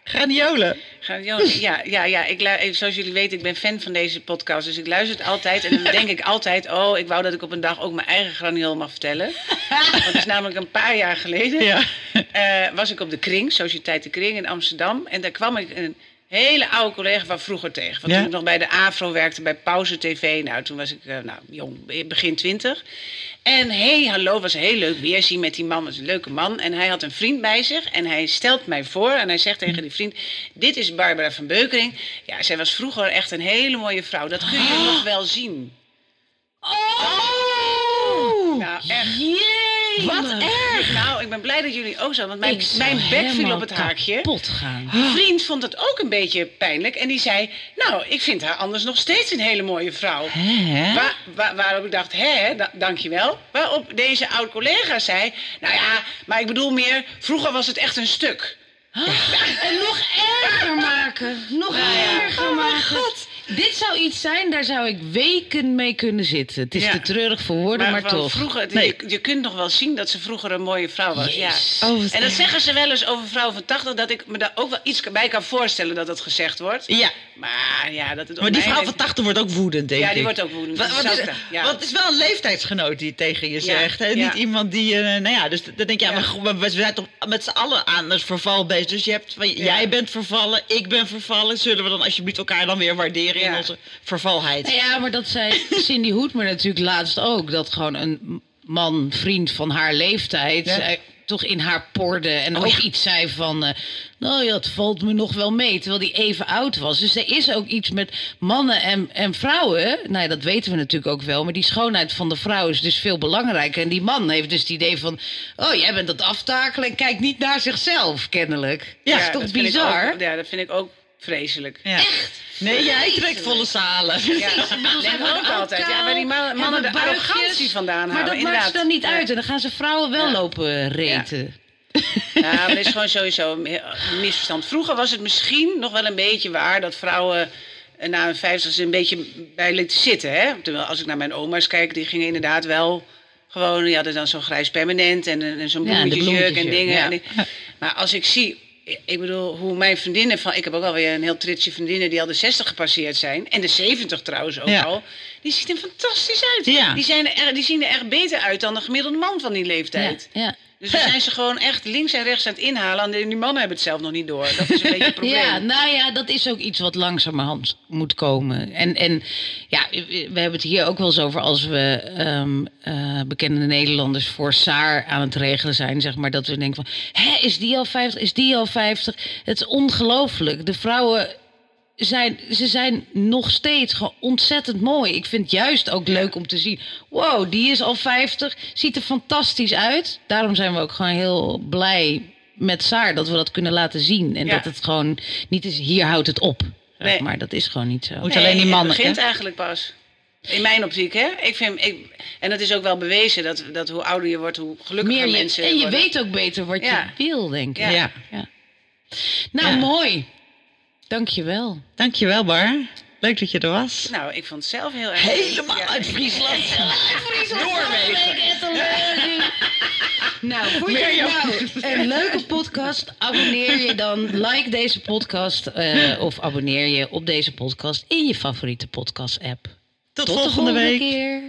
Graniolen. Graniolen. Ja, ja, ja ik, zoals jullie weten, ik ben fan van deze podcast. Dus ik luister het altijd. En dan denk ik altijd, oh, ik wou dat ik op een dag ook mijn eigen graniool mag vertellen. [LAUGHS] Want het is namelijk een paar jaar geleden. Ja. eh, was ik op de Kring, Sociëteit de Kring in Amsterdam. En daar kwam ik een hele oude collega van vroeger tegen. Want Ja. toen ik nog bij de AVRO werkte, bij Pauze TV. Nou, toen was ik eh, nou, jong, begin twintig. En hey, hallo, was heel leuk weerzien met die man. was een leuke man. En hij had een vriend bij zich. En hij stelt mij voor. En hij zegt tegen die vriend: Dit is Barbara van Beukering. Ja, zij was vroeger echt een hele mooie vrouw. Dat kun je nog wel zien. Oh! Nou, echt. Wat erg. Nou, ik ben blij dat jullie ook zo. Want mijn, mijn bek viel op het haakje. kapot gaan. Die vriend vond het ook een beetje pijnlijk. En die zei: Nou, ik vind haar anders nog steeds een hele mooie vrouw. Hè? Wa- wa- waarop ik dacht, hè, da- dankjewel. Waarop deze oud collega zei, nou ja, maar ik bedoel meer, vroeger was het echt een stuk. En nog erger maken. Nog erger Oh mijn maken. god. Dit zou iets zijn, daar zou ik weken mee kunnen zitten. Het is Ja. te treurig voor woorden, maar, toch. Vroeger, Nee. je, je kunt nog wel zien dat ze vroeger een mooie vrouw was. Ja. Oh, En dat zeggen ze wel eens over vrouwen van 80, dat ik me daar ook wel iets bij kan voorstellen dat dat gezegd wordt. Ja. Maar ja, dat het Maar die vrouw van leeftijd- 80 wordt ook woedend, denk Ja, ik. die wordt ook woedend. Wat, wat is ja. want het is wel een leeftijdsgenoot die tegen je Ja, zegt. Hè? ja. Niet iemand die... eh, nou ja, dus dan denk je... Ja, Ja. maar we- zijn toch met z'n allen aan het verval bezig. Dus je hebt jij bent vervallen, ik ben vervallen. Zullen we dan alsjeblieft elkaar dan weer waarderen in Ja. onze vervalheid? Nou ja, maar dat zei [LAUGHS] Cindy Hoedmer natuurlijk laatst ook. Dat gewoon een man, vriend van haar leeftijd... Ja. zei- toch in haar porde en Oh, ook ja. iets zei van... eh, nou ja, het valt me nog wel mee, terwijl die even oud was. Dus er is ook iets met mannen en, en vrouwen. Nou ja, dat weten we natuurlijk ook wel. Maar die schoonheid van de vrouw is dus veel belangrijker. En die man heeft dus het idee van... oh, jij bent dat aftakelen en kijkt niet naar zichzelf, kennelijk. Ja, is toch dat vind ik bizar? ook- ja, dat vind ik ook vreselijk. Ja. Nee, jij trekt volle zalen. Ja, nee, maar ook altijd. Ja, waar die man- mannen de arrogantie vandaan Maar halen. dat maakt ze dan niet uit. En dan gaan ze vrouwen wel lopen reten. Ja, maar dat is gewoon sowieso een misverstand. Vroeger was het misschien nog wel een beetje waar dat vrouwen eh, na een vijftigste een beetje bij lieten zitten. Hè? Terwijl als ik naar mijn oma's kijk, die gingen inderdaad wel gewoon, die hadden dan zo'n grijs permanent en, en zo'n Ja, bloemetjesjurk en dingen. ja. En ik- maar als ik zie, ik bedoel, hoe mijn vriendinnen van, ik heb ook alweer een heel tritsje vriendinnen die al de 60 gepasseerd zijn. En de 70 trouwens ook Ja. al. Die ziet er fantastisch uit. Ja. Die, zijn er, die zien er echt beter uit dan de gemiddelde man van die leeftijd. Ja, ja. Dus dan zijn ze gewoon echt links en rechts aan het inhalen. En die mannen hebben het zelf nog niet door. Dat is een beetje het [LAUGHS] probleem. Ja, nou ja, dat is ook iets wat langzamerhand moet komen. En, en ja, we hebben het hier ook wel eens over als we ehm, eh, bekende Nederlanders voor Saar aan het regelen zijn, zeg maar. Dat we denken van, hè, is die al 50? Is die al 50? Het is ongelooflijk. De vrouwen zijn, ze zijn nog steeds gewoon ontzettend mooi. Ik vind het juist ook leuk om te zien. Wow, die is al 50, ziet er fantastisch uit. Daarom zijn we ook gewoon heel blij met Saar dat we dat kunnen laten zien. En Ja. dat het gewoon niet is, hier houdt het op. zeg Nee. Maar dat is gewoon niet zo. Moet alleen die mannen, Het begint hè? eigenlijk pas. In mijn optiek, hè? Ik vind, ik, en dat is ook wel bewezen dat, dat hoe ouder je wordt, hoe gelukkiger Meer je, mensen en je worden. weet ook beter wat Ja. je wil, denk ik. Ja. Ja. Ja. Nou, mooi. Dank je wel. Dankjewel, Bar. Leuk dat je er was. Nou, ik vond het zelf heel erg Helemaal Ja. uit Friesland. Noorwegen. Nou, vond je nou een leuke podcast? Abonneer je dan, like deze podcast eh, of abonneer je op deze podcast in je favoriete podcast-app. Tot, Tot de volgende week. keer.